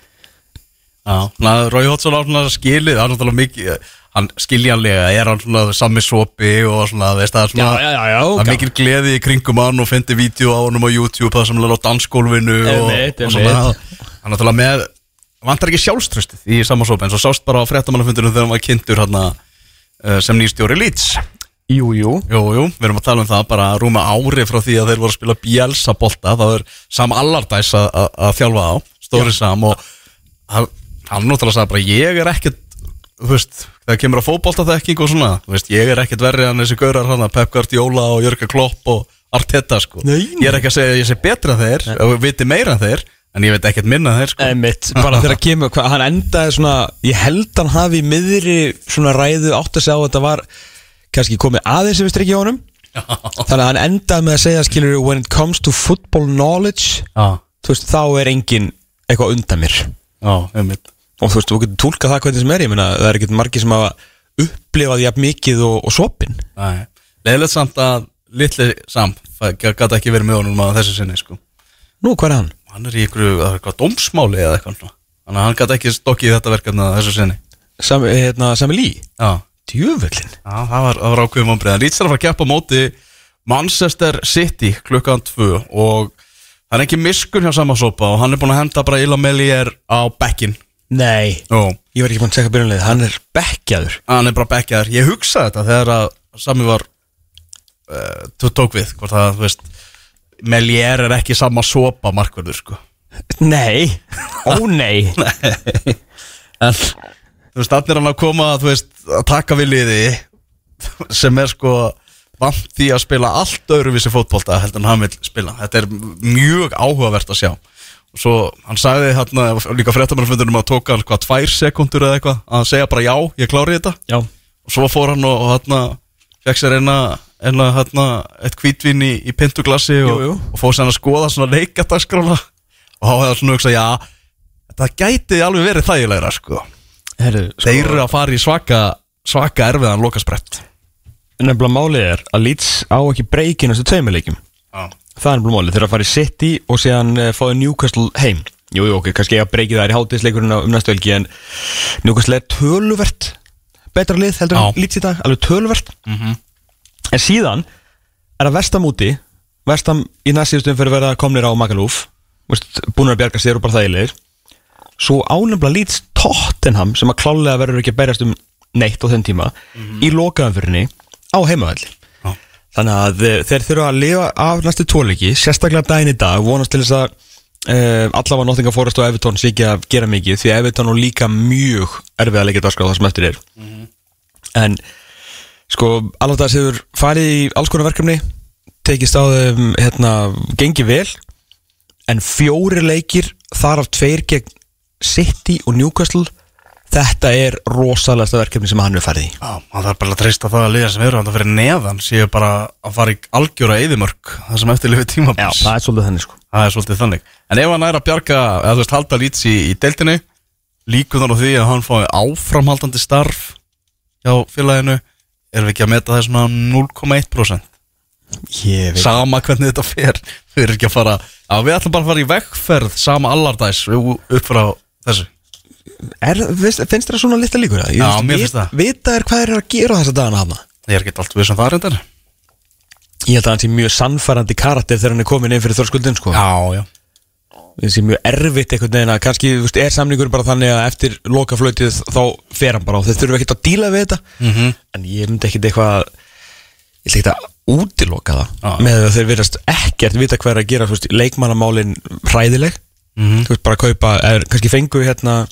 Já, Rói Hotsson á skilið hann er náttúrulega mikið hann skiljanlega er hann svona sami sopi og svona, veist það er svona já, já, það er mikil gleði í kringum hann og fyndi vídeo á honum á YouTube það sem er á dansgólfinu og, og svona. hann er náttúrulega með vantar ekki sjálfströstið í sama sopi en svo sást bara á fréttamannafundinu þegar hann var kynntur hann sem nýstjóri Leeds. Jú, jú. Jú, jú, við erum að tala um það bara rúma ári frá því að þeir voru að spila Bielsa bolta, það er Sam Allardæs að þjálfa á, stóri Sam og hann, hann náttúrulega sagði bara ég er ekkert, þú veist það kemur að fótbolta þekking og svona þú veist, ég er ekkert verri en þessi gaurar hann Pep Guardiola og Jörgur Klopp og Arteta sko, Nei, nei. ég er ekki að segja að ég sé betra þeir og viti meira þeir en ég veit ekkert minna þeir sko. Einmitt, bara þegar kemur, hva, hann endaði svona Ég held hann hafi í miðri svona ræðu átt að segja á að þetta var kannski komið aðeins á honum. Þannig að hann endaði með að segja skilur When it comes to football knowledge veist, þá er engin eitthvað undan mér. Já, einmitt Og þú veist, þú getur tólkað það hvernig sem er Ég meina, það er ekkert margir sem hafa upplifað jafn mikið og, og svopin Nei, leðilegt samt að litli Sam, það gæti ekki verið með honum á þessu sinni sko. Nú, hvað er hann? hann er í er eitthvað dómsmáli eða eitthvað þannig að hann gæti ekki stokkið þetta verkefni að þessu sinni. Sami, hérna, Sami Lee? já, Djöfullin já það var, var ákveðum ombrið hann lítst þar að fara að keppa móti Manchester City klukkan 2 og það er ekki miskun hjá samasopa og hann er búin að henda bara Ila Melier á bekkin Nei, og ég var ekki búin að tekka byrjunlega Hann er bekkjaður. Hann er bara bekkjaður. Ég hugsaði þetta þegar að sami var uh, tók við hvort það, þú veist Melier er ekki sama sopa markverður sko. Nei, ó nei. En þú veist, allir hann að koma þú veist, að taka við liði sem er sko vant því að spila allt öðruvísi fótbolta heldur en hann vil spila. Þetta er mjög áhugavert að sjá og svo hann sagði hérna líka fréttamannfundunum að tóka hann hvað tvær sekundur eða eitthvað að hann segja bara já, ég klári þetta. Já, og svo fór hann og, og hérna fekk sér eina, eina hérna, eitt hvítvín í, í pintuglassi og, Jú, jú. og fór sér hann að skoða svona leikadaskrána og þá hefði hann svona hugsað já, þetta gæti alveg verið þægilegra sko. Herru Þeir eru að fara í svaka svaka erfiðan lokasprett. Nefnilega málið er að Leeds á ekki breyki næstu tveimuleikjum Já, Það er nefnilega málið, þeir eru að fara í City og síðan uh, fáið Newcastle heim. Jú, jú, ok, kannski ég að breyki það. Er í hátíðsleikurinn um næstu helgi en Newcastle er töluvert betra lið heldur en í dag, alveg töluvert. Mhm. En síðan er að vestam úti. Vestam í næstíðustum fyrir að vera komnir á Magalúf búin að bjarga sér og bara þægilegir svo ánefnilega Leeds Tottenham sem að klálega verður ekki að berjast um neitt á þenn tíma í lokaðanfyrinni á heimavalli. Þannig að eh, þeir þurfa að lifa af næstu tóliki, sérstaklega daginn í dag vonast til þess að uh, allavega Nottingham Forest og Everton sé ekki að gera mikið því að Everton er líka mjög erfið að leikja dagskrá það sem eftir er. En sko alveg það hefur farið í alls konar verkefni tekist á þeim hérna, gengi vel en fjóri leikir þar af tveir gegn City og Newcastle þetta er rosalegasta verkefni sem hann hefur farið í. Já, maður þarf bara að treysta það að liða sem eru hann að fyrir neðan séu bara að fara í algjöra eðimörk það sem eftir lifið tímabils. Það er svolítið þannig sko. Það er svolítið þannig. En ef hann er að bjarga, eða þú veist, halda lítsi í, í deildinni Líkuð þannig því að hann fái áframhaldandi starf hjá félaginu? Erum við ekki að meta það svona 0,1% ég veit Sama hvernig þetta fer. Við erum ekki að fara Já, við ætlum bara að fara í vegferð Sama allardæs upp frá þessu er, finnst það svona litla líkur það? Já, mér finnst það. vita er hvað er að gera þessa dagana hafna Ég er ekki allt við sem það reyndar ég held að hann sé mjög sannfærandi karakter þegar hann er komin inn fyrir þorskuldin sko Já, já það sé mjög erfitt einhvern veginn að kannski veist, er samningur bara þannig að eftir lokaflötið þá fer hann bara og þeir þurfa ekkert að díla við þetta Mhm. en ég myndi ekkert eitthvað ég ætla ekkert að útiloka það Já. með að þeir verðast ekkert vita hvað er að gera veist, leikmannamálin hræðileg Mhm. þú veist bara að kaupa er, kannski fengu hérna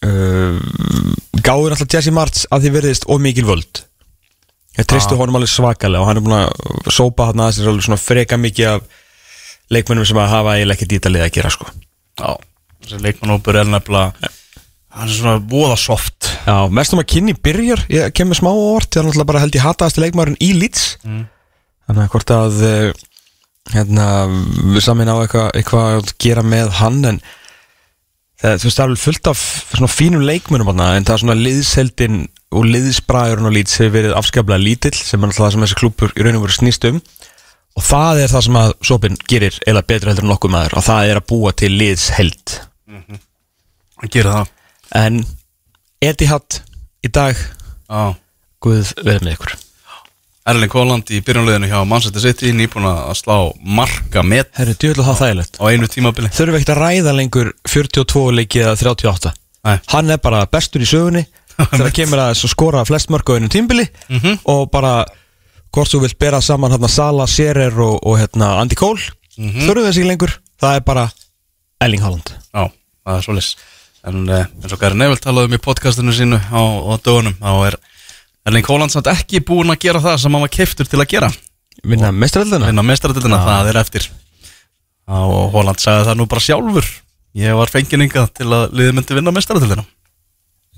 gáður alltaf Jesse Martz að því verðist of mikil völd. Ég tristu honum alveg svakalega og hann er búin að sópa hann að sér alveg svona freka mikið af leikmennum sem að hafa eiginlega ekki dítalið að gera sko. Já, þessi leikmannópur er nefnilega Hann er svona voða soft Já, mest um að kynni byrjar ég kemur smá orð, það er náttúrulega bara held ég hataðasti leikmærin í Leeds. Mm. þannig að hvort að eh, hérna, við samin á eitthvað eitthva að gera með hann en það, þú veist, það er alveg fullt af svona fínum leikmennum þarna, en það er svona liðseldin og liðsbræðurinn og lít hefur verið afskaplega lítill sem er alltaf það sem þessi klúpur í raun og veru snýst um. Og það er það sem að Sopin gerir eða betur heldur en nokkuð maður og það er að búa til liðsheld. Hann gerir það. En Etihad í dag Já. Guð verið með ykkur Erling Haaland í byrjunleginu hjá Manchester City nýbúin að slá marka met Herru, djúðlega það þægilegt. á einu tímabili. Þurfum ekkert að ræða lengur 42 leiki eða 38 Nei. Hann er bara bestur í sögunni þegar kemur að skora flest mörg á einu tímbili Mhm. og bara hvort þú vilt bera saman hérna, Sala, Serer og, og hérna, Andy Cole Mhm. þurfum þess ekki lengur. Það er bara Erling Haaland. Já, það er svolítið En uh, eins og Gary Neville talaði um í podcastinu sínu á, á dögunum þá er Erling Haaland samt ekki búin að gera það sem hann var keiftur til að gera. Vinna mestraröldina vinna mestaradildina, það er eftir. Og Haaland sagði það nú bara sjálfur. Ég var fengininga til að liðið myndi vinna mestaradildina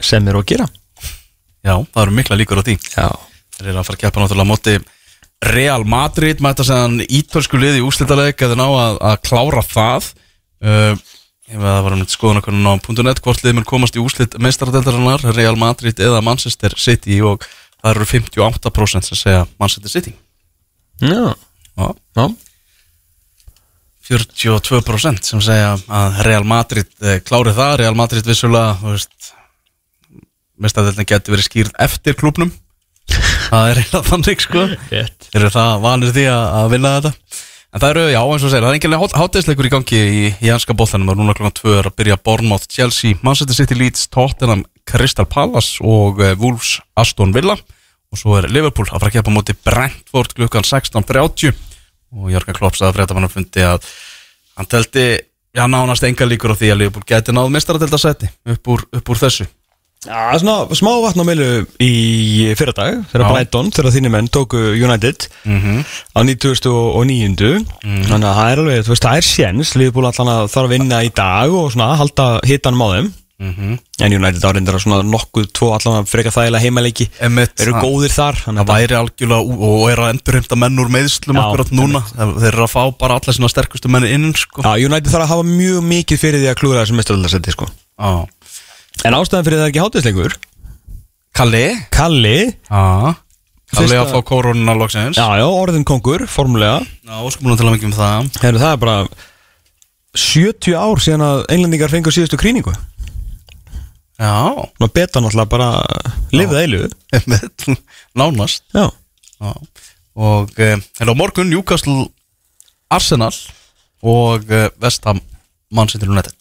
sem er að gera. Já, það eru mikla líkur á því. Já. Þeir eru að fara að keppa náttúrulega á móti Real Madrid mæta segðan ítölsku liði í úslitaleg eða ná að, að klára það. Uh, Ef það var um skoðanakonun á .net hvort liðið mun komast í úslit meistaradeldarinnar Real Madrid eða Manchester City og það eru 58% sem segja Manchester City Já. Já, Já. 42% sem segja að Real Madrid eh, klári það Real Madrid vissulega þú veist, meistaradeldin getur verið skýrð eftir klubnum það er eiginlega þannig sko. Þeir eru það vanir því að vinna þetta En það eru, já, eins og segir, það er enginlega hátæðisleikur í gangi í, í ennska bóttanum og núna klokkan 2 er að byrja Bournemouth, Chelsea, Manchester City Leeds, Tottenham, Crystal Palace og uh, Wolves, Aston Villa. Og svo er Liverpool að fara að keppa á móti Brentford klukkan 16.30 og Jörgen Klopp sagði að fréttamann fundi að hann teldi, já, nánast enga líkur á því að Liverpool geti náð mistaradeldasetti upp, upp úr þessu Já, svona smá vatn á meilu í fyrradag þegar. Brighton, þegar þínir menn tóku United mm á 1909 þannig að það er alveg, þú veist, það er séns. Liverpool allan að þarf að vinna í dag og svona halda hitanum á þeim. -hmm. en United árindar að svona nokkuð tvo allan að freka þægilega heimaleiki. Emmett, eru góðir þar Það að væri algjörlega og er að endurheimta menn úr meðslum akkurat núna. Þeir eru að fá bara alla svona sterkustu menn inn sko. Já, United þarf að hafa mjög mikið fyrir því að klúra þessu mestaröldarsetti sko. En ástæðan fyrir það er ekki hátisleikur Kalli. Kalli, Já. Kalli að fá koronuna loksins. Já, já, orðin kongur, formulega Já, óskumunum til að mikið um það. Heru, Það er bara 70 ár síðan að englendingar fengur síðustu krýningu. Já, Ná beta náttúrulega bara lifið eilu nánast. Já, Já. Og eh, en á morgun Newcastle Arsenal og eh, West Ham Manchester United.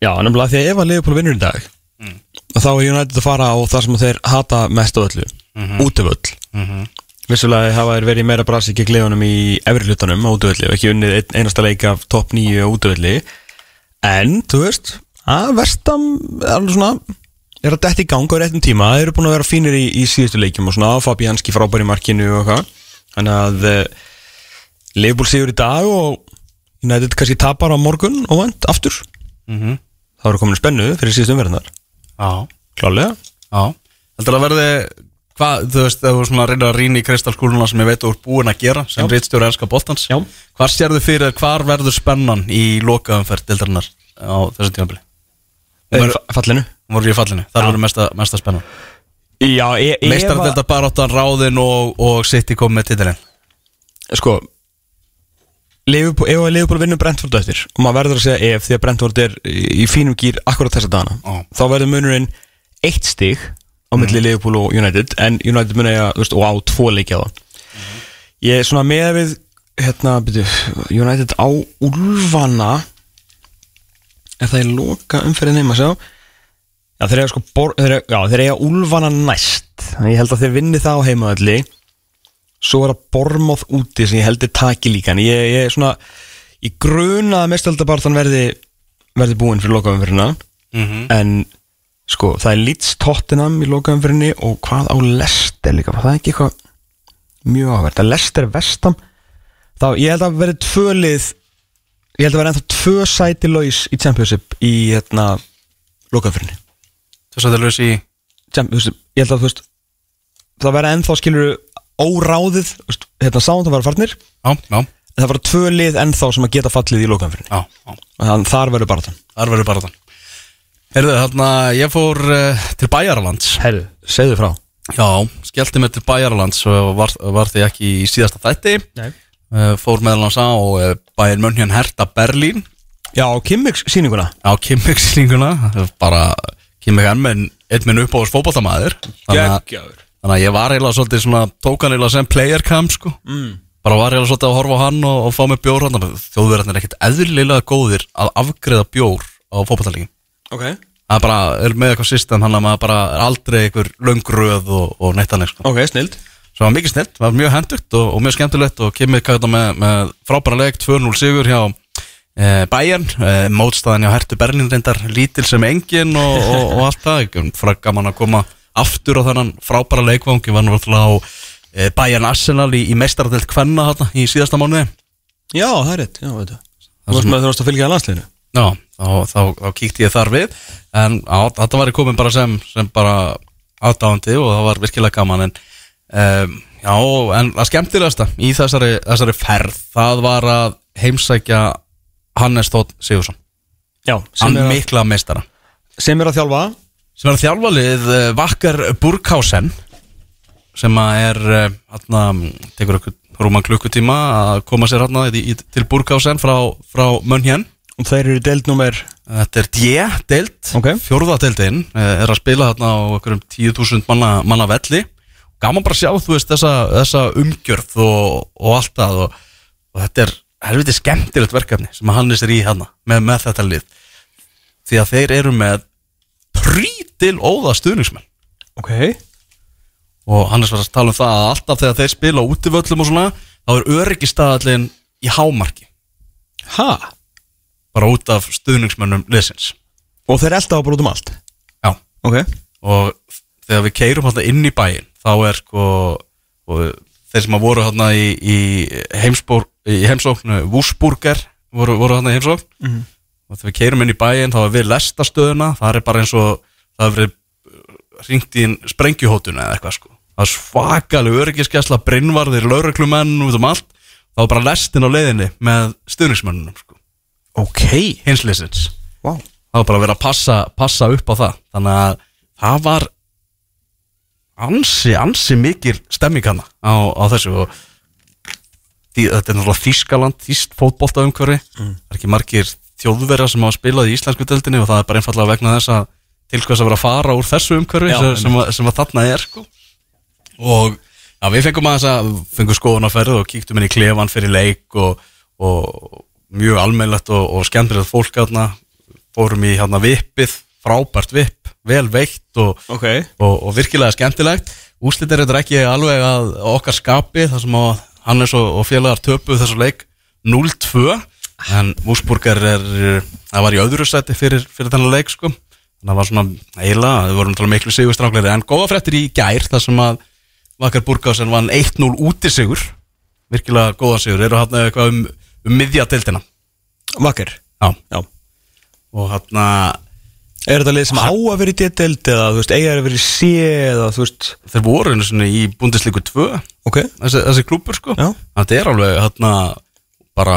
Já, nefnilega því að að Liverpool vinnur í dag Mm. þá er United að fara á það sem þeir hata mest á öllu. Mhm. útivöll mm Vissulega hafa þeir verið meira brasi gegn liðunum í efri hlutanum á útivölli og ekki unnið einasta leik af topp nýju á útivölli en, þú veist að vestam er alveg svona er að detta í gang á réttum tíma. Þeir eru búin að vera fínir í, í síðustu leikjum og svona Fabianski frábær í markinu og hvað þannig að uh, Liverpool sigur í dag og United kannski tapar á morgun og vant aftur. -hmm. þá eru komin spennu fyrir síðustu umverðinar klálega Já, heldur að verði hvað, þú veist, ef þú svona reynir að rýna í kristalskúluna sem ég veit þú ert búin að gera sem reitstjóri ennska boltans Já. Hvar sérðu fyrir, hvar verður spennan í lokaumferð dildarinnar á þessu tímabili? Ver... fallinu. Í fallinu, þar verður mesta, mesta spennan. Já, e ef Meistardildar baráttan, ráðin og, og sitt í komið með titilinn. Sko Liverpool, ef að Liverpool vinnur Brentford eftir og maður verður að segja ef því að Brentford er í fínum gýr akkurat þessa dagana Já. þá verður munurinn eitt stig á milli Liverpool og United en United mun eiga, þú veist, og á tvo leiki á það ég er svona með við hérna, byrju, United á Úlfana. Er það í loka umferðin heima sjá? Já, þeir eiga sko bor, þeir eiga, já, þeir eiga Úlfana næst. Þannig ég held að þeir vinni það á heimaðalli svo er að Bormoth úti sem ég heldur taki líka en ég, er svona ég gruna að mestaldabartan verði verði búinn fyrir lokaumfyrirna mm -hmm. en sko það er Leeds Tottenham í lokaumfyrinni og hvað á Leicester líka? Það ekki eitthvað mjög áverð að Leicester Vestam þá ég held að verði tvö lið ég held að verði ennþá tvö sæti laus í Championship í hérna lokaumfyrinni Þess að það lös í ég held að þú veist það verði ennþá skilur óráðið hérna sáum það var farnir. Já, já, það var tvö lið ennþá sem að geta fallið í lokaumfyrinni já, já. Þannig þar verður bara þann Þar verður baráttan. Herðu, þarna, ég fór uh, til Bæjaralands. Herru, segðu frá. Já, skellti mér til Bæjarlands og var, var því ekki í síðasta þætti. Uh, Fór meðal hans á uh, Bæjar Mönjan Herta Berlín. Já, Kimmix sýninguna. Á Kimmix-slinguna bara Kimmix enn með einn minn uppáðs að- Geggjaður þannig að ég var eiginlega svolítið svona tók hann eiginlega sem player cam sko. Mm. bara var eiginlega svolítið að horfa á hann og, og fá mig bjór hann þjóðverðarnir er ekkert eðlilega góðir að afgreða bjór á fótboltalíkin Ok. Það er bara, er með eitthvað system hann að maður bara er aldrei einhver löngröð og, og neitt annað sko. Ok, snild Svo var mikið snilt, var mjög hendugt og, og mjög skemmtilegt og kemur kæta með, með frábæra leik 2-0 sigur hjá e, Bayern, e, mótstæðan hjá Hertu Berlín reyndar lítil sem engin og, og, og allt það, frá gaman að koma aftur á þennan frábæra leikvangi var náttúrulega á e, Bayern Arsenal í, í meistaradelt Kvenna þarna í síðasta mánuði. Já, það er rétt, já, veit þú Þú varst með varst að fylgja að landsliðinu? Já, þá, þá, þá kíkti ég þar við. En á, þetta var ég komin bara sem, sem bara aðdáðandi og það var virkilega gaman. En um, já, en að skemmtilegasta í þessari, þessari ferð það var að heimsækja Hannes Tótt Sigursson Já, hann sem er, að, mikla meistara. sem er að þjálfa sem er að þjálfa lið uh, Vakkar Burghausen sem er uh, atna, tekur okkur rúman klukkutíma að koma sér í, til Burghausen frá, frá Mönhjön Og þeir eru í deild nummer Þetta er D-deild, Ok. fjórðadeildin er að spila þarna á einhverjum 10.000 manna, manna velli. Gaman bara að sjá, þú veist, þessa, þessa umgjörð og, og allt það og, og þetta er helviti skemmtilegt verkefni sem að Hannes er í hérna með, með þetta lið. Því að þeir eru með prítil óða stuðningsmenn. Ok. Og Hannes var að tala um það að alltaf þegar þeir spila á útivöllum og svona þá er öryggistæðallin í hámarki. Ha? bara út af stuðningsmennum liðsins. Og þeir elda á bara út um allt? Já. Ok. Og þegar við keirum alltaf inn í bæinn þá er sko og þeir sem að voru hérna í, í, í heimsóknu Wúsburger voru, voru hérna í heimsókn Mhm. Og þegar við keirum inn í bæinn þá er við lestastöðuna. Það er bara eins og það er verið ringt í en sprengjuhótuna eða eitthvað sko. Það er svakalega öryggiskesla brinnvarðir, lauruglumenn út um allt. Þá er bara lestin á leiðinni með stuðningsmönnunum sko. Ok. Hinsliðsins Vá. Það var bara að vera að passa, passa upp á það. Þannig að það var ansi, ansi mikil stemming hana á, á þessu. Og þetta er náttúrulega Þískaland, Þíst fótbolta umhverfi það er ekki margir þjóðverja sem hafa spilað í íslensku deildinni og það er bara einfallega vegna þess að til hvers að vera að fara úr þessu umhverfi Já, sem, sem, að, sem að þarna er sko. og já, við fengum aðeins að fengum skoðunarferð og kíktum inn í klefan fyrir leik og, og mjög almennlegt og, og skemmtilegt fólk hérna, fórum í hérna vippið, frábært vipp vel veitt og, Ok. og, og virkilega skemmtilegt. Úslit er þetta ekki alveg að okkar skapi þar sem að Hannes og, og félagar töpuð þessu leik 0-2 en Wúsburger er það var í öðru seti fyrir, fyrir þennan leik sko. að það var svona eiginlega, það voru miklu sigurstrákleri en góða fréttir í gær þar sem að Vakar Burgásen vann 1-0 úti sigur virkilega góða sigur, eru hann eitthvað um, um miðjadeildina? Vakker Já. Já. Og hann Er þetta lið sem á að vera í D-deild eða þú veist, eiga að vera í C eða þú veist? Þeir voru einu sinni í Bundesliga 2 Ok. Þessi, þessi klúpur sko. Já. þetta er alveg hérna bara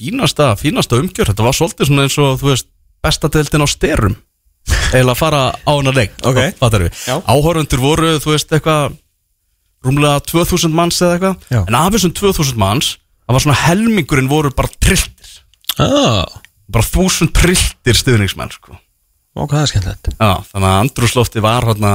fínasta, fínasta umgjör þetta var svolítið eins og þú veist besta deildin á styrum eða fara á hana leik Ok. fattar við, Já. áhörundur voru þú veist eitthvað rúmlega 2000 manns eða eitthvað. En af þessum 2000 manns það var svona helmingurinn voru bara trilltir. Ah. bara þúsund trilltir stuðningsmenn sko. Ok, það er skemmtilegt. Já, þannig að andrúslofti var hérna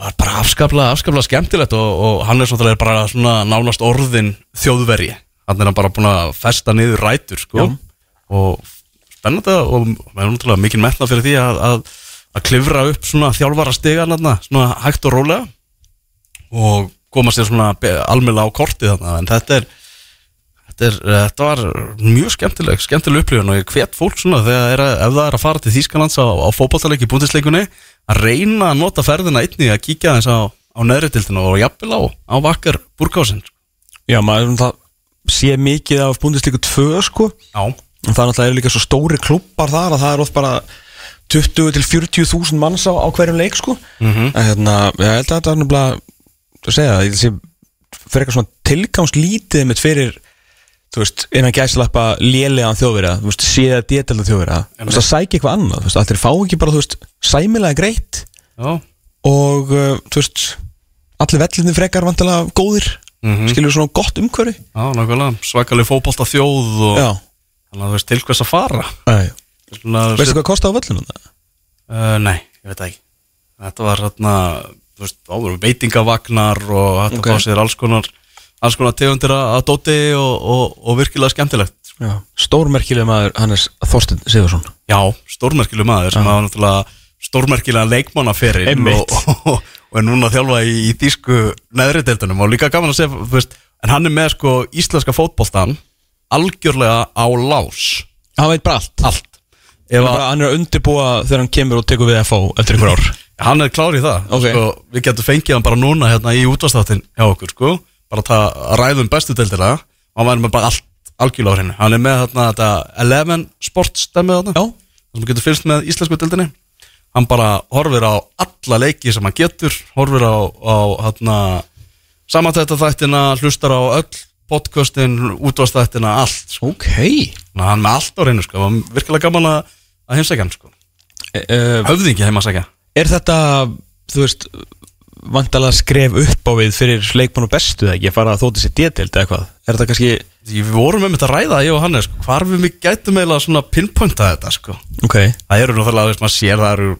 var bara afskaplega, afskaplega skemmtilegt og, og hann er svona, bara svona nánast orðin þjóðverji hann er bara búin að festa niður rætur sko. Og spennandi og mikið metna fyrir því að, að, að klifra upp svona þjálfara hérna, svona hægt og rólega. Og koma sér svona almjöla á kortið þarna. En þetta er Þetta, er, þetta var mjög skemmtileg, skemmtileg upplifun. Og ég hvet fólk svona þegar er að, ef það er að fara til Þýskalands á, á fótballtaleik í búndisleikunni að reyna að nota ferðina einni að kíkja þess á, á neðritildinu og jafnvel á, á vakkar burgásin Já, maður er um það sé mikið af búndisleiku 2 sko. Já, En það er náttúrulega líka svo stóri klubbar þar að það er oft bara 20 til 40 þúsund manns á, á hverjum leik sko. Mhm. En hérna, ég held að þetta er náttúrulega þú segja það, ég sé fyrir eitthvað svona tilgangslítið mitt fyrir þú veist, innan gæslappa lélegan þjóðverja, þú veist, séða dételda þjóðverja. Þú veist, að sækja eitthvað annað, þú veist, allir fá ekki bara, þú veist, sæmilega greitt. Já, og uh, þú veist allir vellinni frekar vantilega góðir Mhm. skilur svona gott umhverfi? Já, nákvæmlega, svakalig fótbolta þjóð og Já, þannig að þú veist til hvers að fara? Veistu hvað kosti á vellinu? Uh, nei, ég veit það ekki. Þetta var hérna, veitingavagnar og hægt Ok. að fá sér alls konar alls konar tegundir að dóti og, og, og virkilega skemmtilegt. Já. Stórmerkileg maður Hannes Þorstein Sigursson Já, stórmerkileg maður sem hafa náttúrulega stórmerkilega leikmannaferinn og, og, og er núna að þjálfa í, í dísku neðri deildunum og líka gaman að segja, veist, en hann er með sko íslenska fótboltan algjörlega á lás. Hann veit bara allt. Allt. Ef að... að, Hann er að undirbúa þegar hann kemur og tekur við FO eftir einhver ár. Hann er klár í það. Ok. sko, við getum fengið hann bara núna hérna í útvastáttin hjá okkur sko, bara það að ræðum bestu deildina. Hann væri með bara allt algjörlega á hreinu. Hann er með hérna þetta 11 sports stemmið þarna. Sem getur fylgst með íslensku dildinni hann bara horfir á alla leiki sem hann getur, horfir á, á hérna, samantætta þættina hlustar á öll podcastin, útvastættina, allt sko. ok að hann með allt á reynu sko. virkilega gaman að, heimsækja hann sko. uh, höfðingi heimsækja Er þetta, þú veist vantalega skref upp á við fyrir leikmann og bestu eða ekki að fara að þóti sér détild eða hvað Er þetta kannski, við vorum með þetta að ræða ég og hann sko. hvar við mig gætum eiginlega svona pinpointa þetta sko. ok það eru náttúrulega, þú veist, maður sér það eru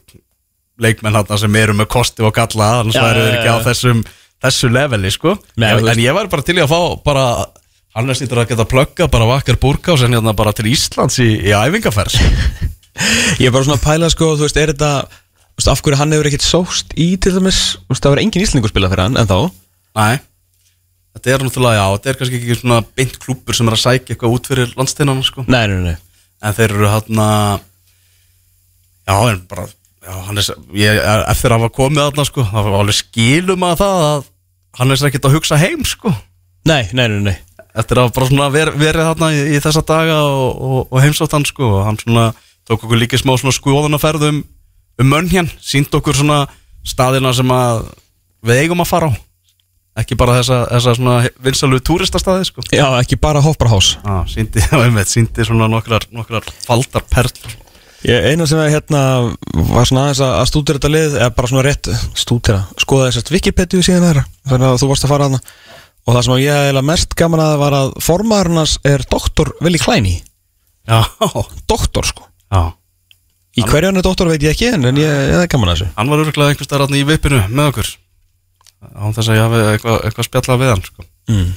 leikmenn hann sem eru með kosti og galla annars Já, væru þeir ekki á þessum þessu leveli, sko Nei, en, en ég væri bara til í að fá bara, annars nýttur að geta plugga bara vakkar búrkás en hérna bara til Íslands í, í æfingaferð sko. Ég er bara svona að pæla sko, þú veist, er þetta veist, af hverju hann hefur ekkert sóst í til dæmis, veist, það var engin íslendingur spila fyrir hann en þá Nei, þetta er náttúrulega, já, þetta er kannski ekki svona beint klúpur sem er að sækja eitthvað út fyrir landsteinana, sko. Nei, nei, nei, en þeir eru hann já, en bara já, hann er, ég, eftir að hafa komið þarna, sko, það var alveg skilum að það að hann er ekkert að hugsa heim, sko. Nei, nei, nei, nei. eftir að bara svona ver, verið þarna í, í þessa daga og, og, og heimsátt hann sko og hann svona tók okkur líka smá svona skoðanaferð um, mönn hér, sínt okkur svona staðina sem að við eigum að fara á. Ekki bara þessa, þessa svona vinsalu túristastaði sko. Já, ekki bara Hofbarhás ah, síndi, já, einmitt, síndi svona nokkrar, nokkrar faldar perlur. Ég, eina sem ég hérna var svona aðeins að stúdira þetta lið eða bara svona rétt stúdira, skoða þessast Wikipedia síðan þeirra þannig að þú varst að fara hana og það sem ég eiginlega mest gaman að var að formaðurnas er doktor Willi Kleini. Já, doktor sko. Já í hverju hann er doktor veit ég ekki en, en ég, ég er gaman að þessu. Hann var örgulega einhvers þarna í vipinu með okkur. Án þess að ég hafi eitthvað, eitthvað spjallað við hann sko. mm.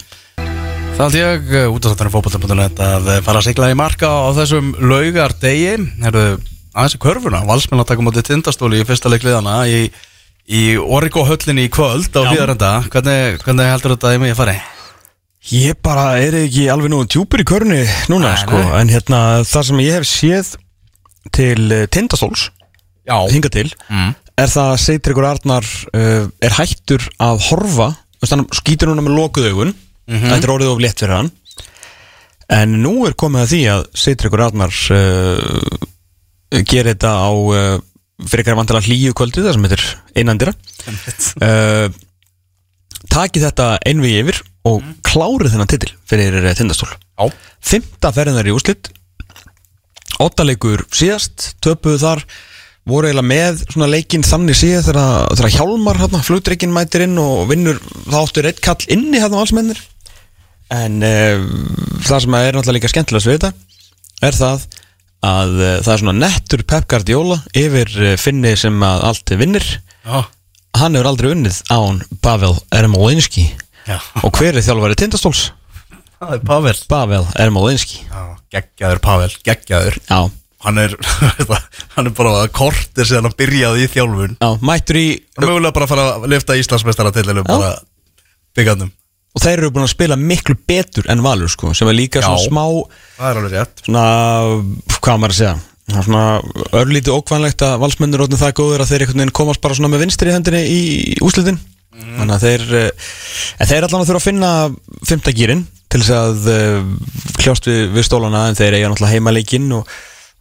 Það held ég uh, út af þáttanum fótbolta.net að uh, fara að sigla í marka á þessum laugar degi aðeins í körfuna, valsmenn að taka mútið tindastóli í fyrsta leikliðana í, í Origo höllinni í kvöld á hlýðarenda hvernig, hvernig heldur þetta að ég fara? Ég bara er ekki alveg nú tjúpur í körunni núna Nei, sko. en hérna það sem ég hef séð til uh, Tindastóls hinga til. Mm. er það að Seitrikur Arnar uh, er hættur að horfa skýtur núna með lokuð augun. Þetta er orðið of létt fyrir hann. En nú er komið að því að Seitrikur Arnar uh, gerir þetta á uh, fyrir ekki að vantala hlýju kvöldu það sem heitir einandira takið þetta einvið yfir og klárið þennan titil fyrir Tindastól. Já, Fymta ferðinar í úslit Óttaleikur síðast Töpuðu þar Voru eiginlega með svona leikinn þannig síðan þegar, þegar Hjálmar hérna, flugdrykkin mætir inn og vinnur þá áttur eitt kall inni hérna á allsmennir en uh, það sem er náttúrulega líka skemmtilegast við þetta er það að uh, það er svona nettur Pep Guardiola yfir uh, finni sem að allt vinnir. Já, hann hefur aldrei unnið án Pavel Ermolinski. Já. Og hver er þjálfari Tindastóls? Það er Pavel. Pavel Ermolinski geggjaður Pavel, geggjaður. Já. Hann er, hann er bara að kortir síðan hann byrjaði í þjálfun. Já, mættur í mögulega bara að fara að lifta Íslandsmeistara til bara byggandum og þeir eru búin að spila miklu betur en Valur sko, sem er líka svona Já. smá Það er alveg rétt. Svona, hvað maður að segja? Það er svona örlítið ókvæmlegt að valsmennir rótni það góður að þeir einhvern veginn komast bara svona með vinstri í hendinni í úslitin þannig að þeir eh, en þeir allan að þurfa að finna fymta gýrin til þess að uh, kljást við, við stólana en þeir eiga náttúrulega heimaleikinn og,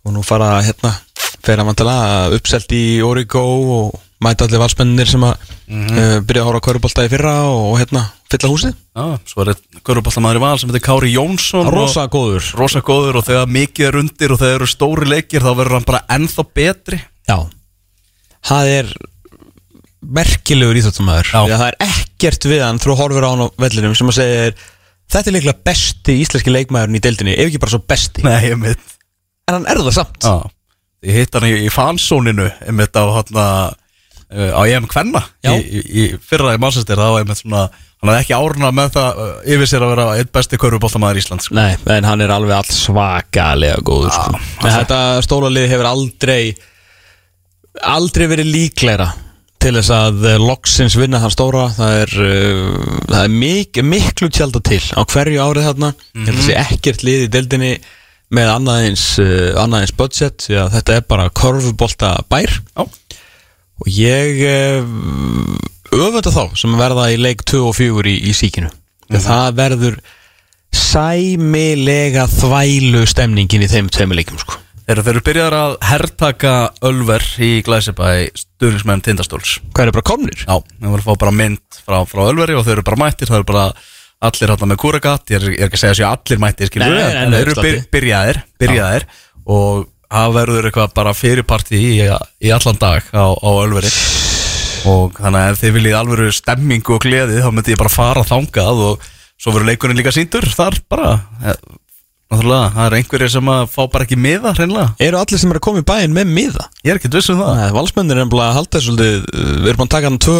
og nú fara hérna fer að vantala uppselt í Origo og mæta allir valsmennir sem að mm byrja að hóra kvörubólta í fyrra og, og hérna fylla húsið. Já, svo er þetta Köruballamæður í val sem heitir Kári Jónsson Rosa góður. Rosa góður og þegar mikið er undir og þegar eru stóri leikir þá verður hann bara ennþá betri. Já. Það er merkilegur íþjóttumæður. Það er ekkert við hann þú horfir á hann á vellinum sem að segja Þetta er líklega besti íslenski leikmaðurinn í deildinni Ef ekki bara svo besti. Nei, ég mitt En hann er það samt. Já, ég hitt hann í, í fansóninu einmitt á hann á EM Kvenna í, í, í fyrra í Manchester. Þá einmitt svona hann hafði ekki áruna með það uh, yfir sér að vera einn besti körfubóltamæður Íslands sko. Nei, en hann er alveg allt svakalega góður sko. En þetta stólalið hefur aldrei aldrei verið líklegra til þess að eh, loksins vinna þann stóra það er, uh, það er mik miklu tjálta til á hverju árið þarna. Mm -hmm. þessi ekkert lið í deildinni með annað eins, uh, annað eins budget því að þetta er bara korfubolta bær. Já, og ég uh, öfunda þá sem verða í leik 2 og 4 í, í síkinu. Mm það verður sæmilega þvælu stemningin í þeim tveimur leikum sko. Þeir eru byrjaðar að herrtaka Ölver í Glæsibæ stuðnismenn Tindastóls. Hvað er bara komnir? Já, við vorum að fá bara mynd frá, frá Ölveri og þeir eru bara mættir, það eru bara allir hérna með kúregat, ég er, ég er ekki að segja að allir mættir, skilur Nei, nei, en þeir eru byr, byrjaðir, byrjaðir og það verður eitthvað bara fyrirparti í, í allan dag á, á Ölveri. Og þannig að ef þið viljið alvöru stemmingu og gleði þá myndi ég bara fara þangað og svo verður leikurinn líka síndur þar bara náttúrulega, það er einhverjir sem að fá bara ekki miða hreinlega, Eru allir sem eru að koma í bæinn með miða? ég er ekki viss um það. Nei, valsmennir er nefnilega að halda þessu svolítið Við erum búin að taka hann tvö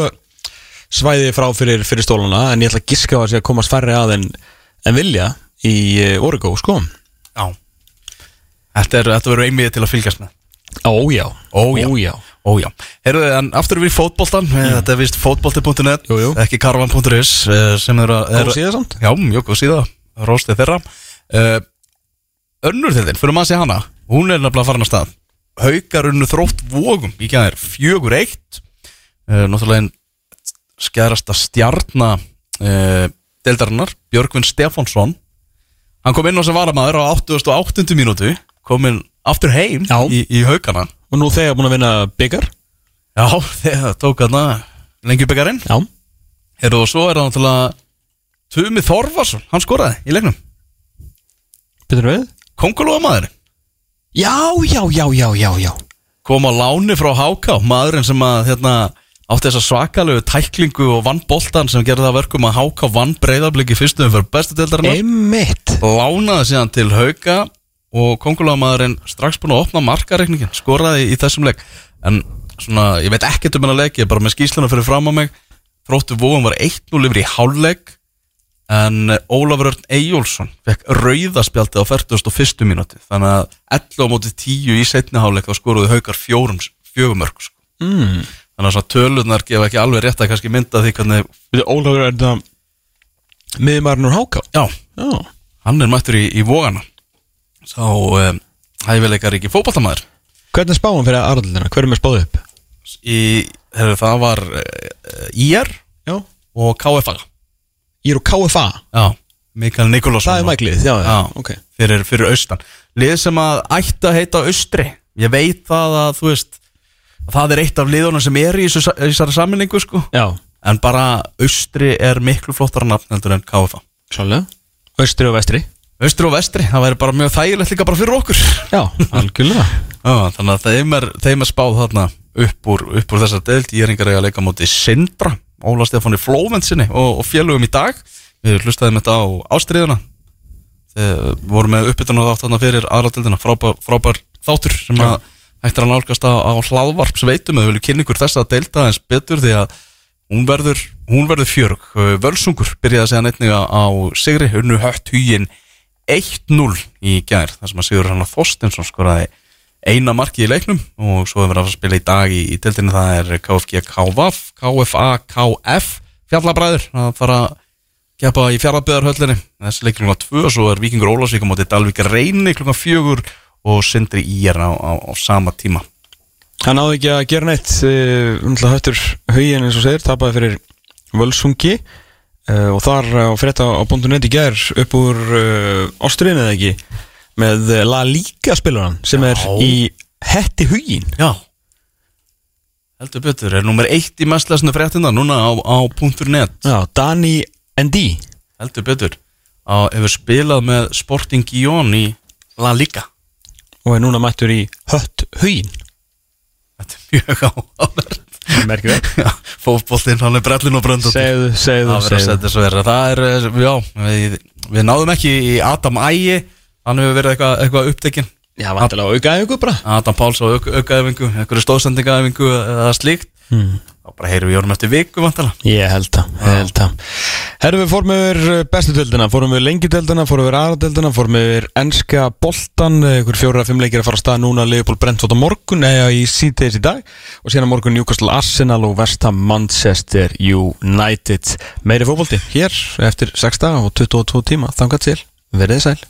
svæði frá fyrir, fyrir stóluna En ég ætla að giska á að sé að komast færri að en, en vilja í uh, Origo, sko. Já. Þetta, er, þetta verður einmiðið til að fylgjast með. Ójá, Ójá. ójá. Ójá, heyrðu, en aftur við í fótboltan Þetta er vist fótbolti.net Jú, jú. Ekki karvan.is eh, sem eru að Góð síða samt. Já, mjög góð síða, róstið þeirra. Uh, Önnur þinn, fyrir maður að sé hana Hún er nefnilega farin að stað. Haukar unnu þrótt vógum Í gæðir fjögur eitt. Uh, Náttúrulega einn skærasta stjarna uh, Deildarinnar, Björgvin Stefánsson. Hann kom inn á sem varamæður á 88. mínútu Kominn aftur heim Já. í, í haukana. Og nú þegar búin að vinna byggar Já, þegar tók hann lengjubeggarinn Já. Heru, og svo er það náttúrulega Tumi Þorvarsson, hann skoraði í leiknum. Betur við? Kongolóa maður? Já, já, já, já, já, já. Kom á láni frá Háká maðurinn sem að hérna, átti þessa svakalegu tæklingu og vann boltan sem gerði það að verkum að Háká vann breyðabliki fyrstum fyrir bestu deildarinnar. Einmitt. Lánaði síðan til Hauka og Kongolóa maðurinn strax búin að opna markareikningin skoraði í þessum leik. En svona, ég veit ekkert um hennar leik ég er bara með skýsluna fyrir fram á mig. Þróttu Vóum var 1-0 yfir í hálfleik en Ólafur Örn Eyjólfsson fekk rauðaspjaldi á 41. mínúti þannig að 11 á móti 10 í setni hálfleik þá skoruðu haukar fjórum fjögumörk sko. mm. þannig að svona tölunar gefa ekki alveg rétt að kannski mynda því hvernig Ólafur er þetta Miðmarinn úr Háká já, Já hann er mættur í, í vógana þá um, hæfileikar ekki fótballtamaður Hvernig er spáum fyrir aðraldina? Hver er spáðu upp? í, hefur, það var uh, IR Já og KFA Ég er úr KFA já, Mikael Nikolásson. Það er mæklið, já, já, ok. fyrir, fyrir austan. Lið sem að ætti að heita austri. Ég veit það að þú veist að það er eitt af liðunum sem er í þessu- í þessari sammenningu sko. Já, en bara austri er miklu flottara nafn heldur en KFA svolítið Austri og vestri. Austri og vestri, það væri bara mjög þægilegt líka bara fyrir okkur. Já, algjörlega. Já, þannig að þeim er, þeim er spáð þarna upp úr, upp úr þessar deild. Ég er yngar að leika móti Sindra Óla Stefáni Flóventsinni og, og félugum í dag. Við hlustaðum þetta á ástriðuna við vorum með uppbytun og þátt þarna fyrir aðradeldina frábær, frábær þáttur sem að hægt er að nálgast á, á hlaðvarp sveitum eða vilju kynningur þess að deilda eins betur því að hún verður, hún verður fjörg Völsungur byrjaði að segja neittniga á Sigri, unnu hött hugin 1-0 í gær þar sem að Sigur hann Þorstinsson skoraði eina marki í leiknum og svo hefur við að spila í dag í, í tildinu það er KFG KVF, KFA KF fjallabræður að fara að keppa í fjallabæðarhöllinni þessi leik klukkan 2 svo er Víkingur Ólafsvík á móti Dalvík Reyni klukkan 4 og Sindri Ír á, á, á sama tíma. Hann náði ekki að gera neitt uh, Höttur haugin eins og segir Tapaði fyrir Völsungi. Uh, Og þar á frétta á .net í gær Upp úr uh, Ástriðin eða ekki Með uh, La Liga spilaran Sem er Já. í Hetti hugin Já. Heldur betur, er nummer 1 í mestlesnu fréttina núna á, á .net. Já, Dani N.D. heldur betur á, hefur spilað með Sporting Gion í La Liga. Og er núna mættur í Hött hugin þetta er mjög áhverð Merkilegt Já, fótboltinn, hann er brellin og brönd Segðu, segðu, segðu. Það er, eh, já, við, við náðum ekki í Adam Ægi Hann hefur verið eitthvað eitthva upptekinn. Já, vantilega aukaði ykkur bara. Adam Páls á auk, aukaæfingu Einhverju stóðsendingaæfingu eða slíkt. Hmm. Þá bara heyrum við jórum eftir viku vantilega Ég held það, Herrum við fórum yfir bestu deildina Fórum við lengjudeildina, fórum við aðradeildina Fórum við enska boltan Ykkur fjóra, fimm leikir að fara að stað núna Leopold Brentford á morgun, eða í síðdeis í dag. Og síðan á morgun Newcastle Arsenal og West Ham Manchester United. Meiri fótbolti hér eftir 6 daga og 22 tíma. Þangað til, verið sæl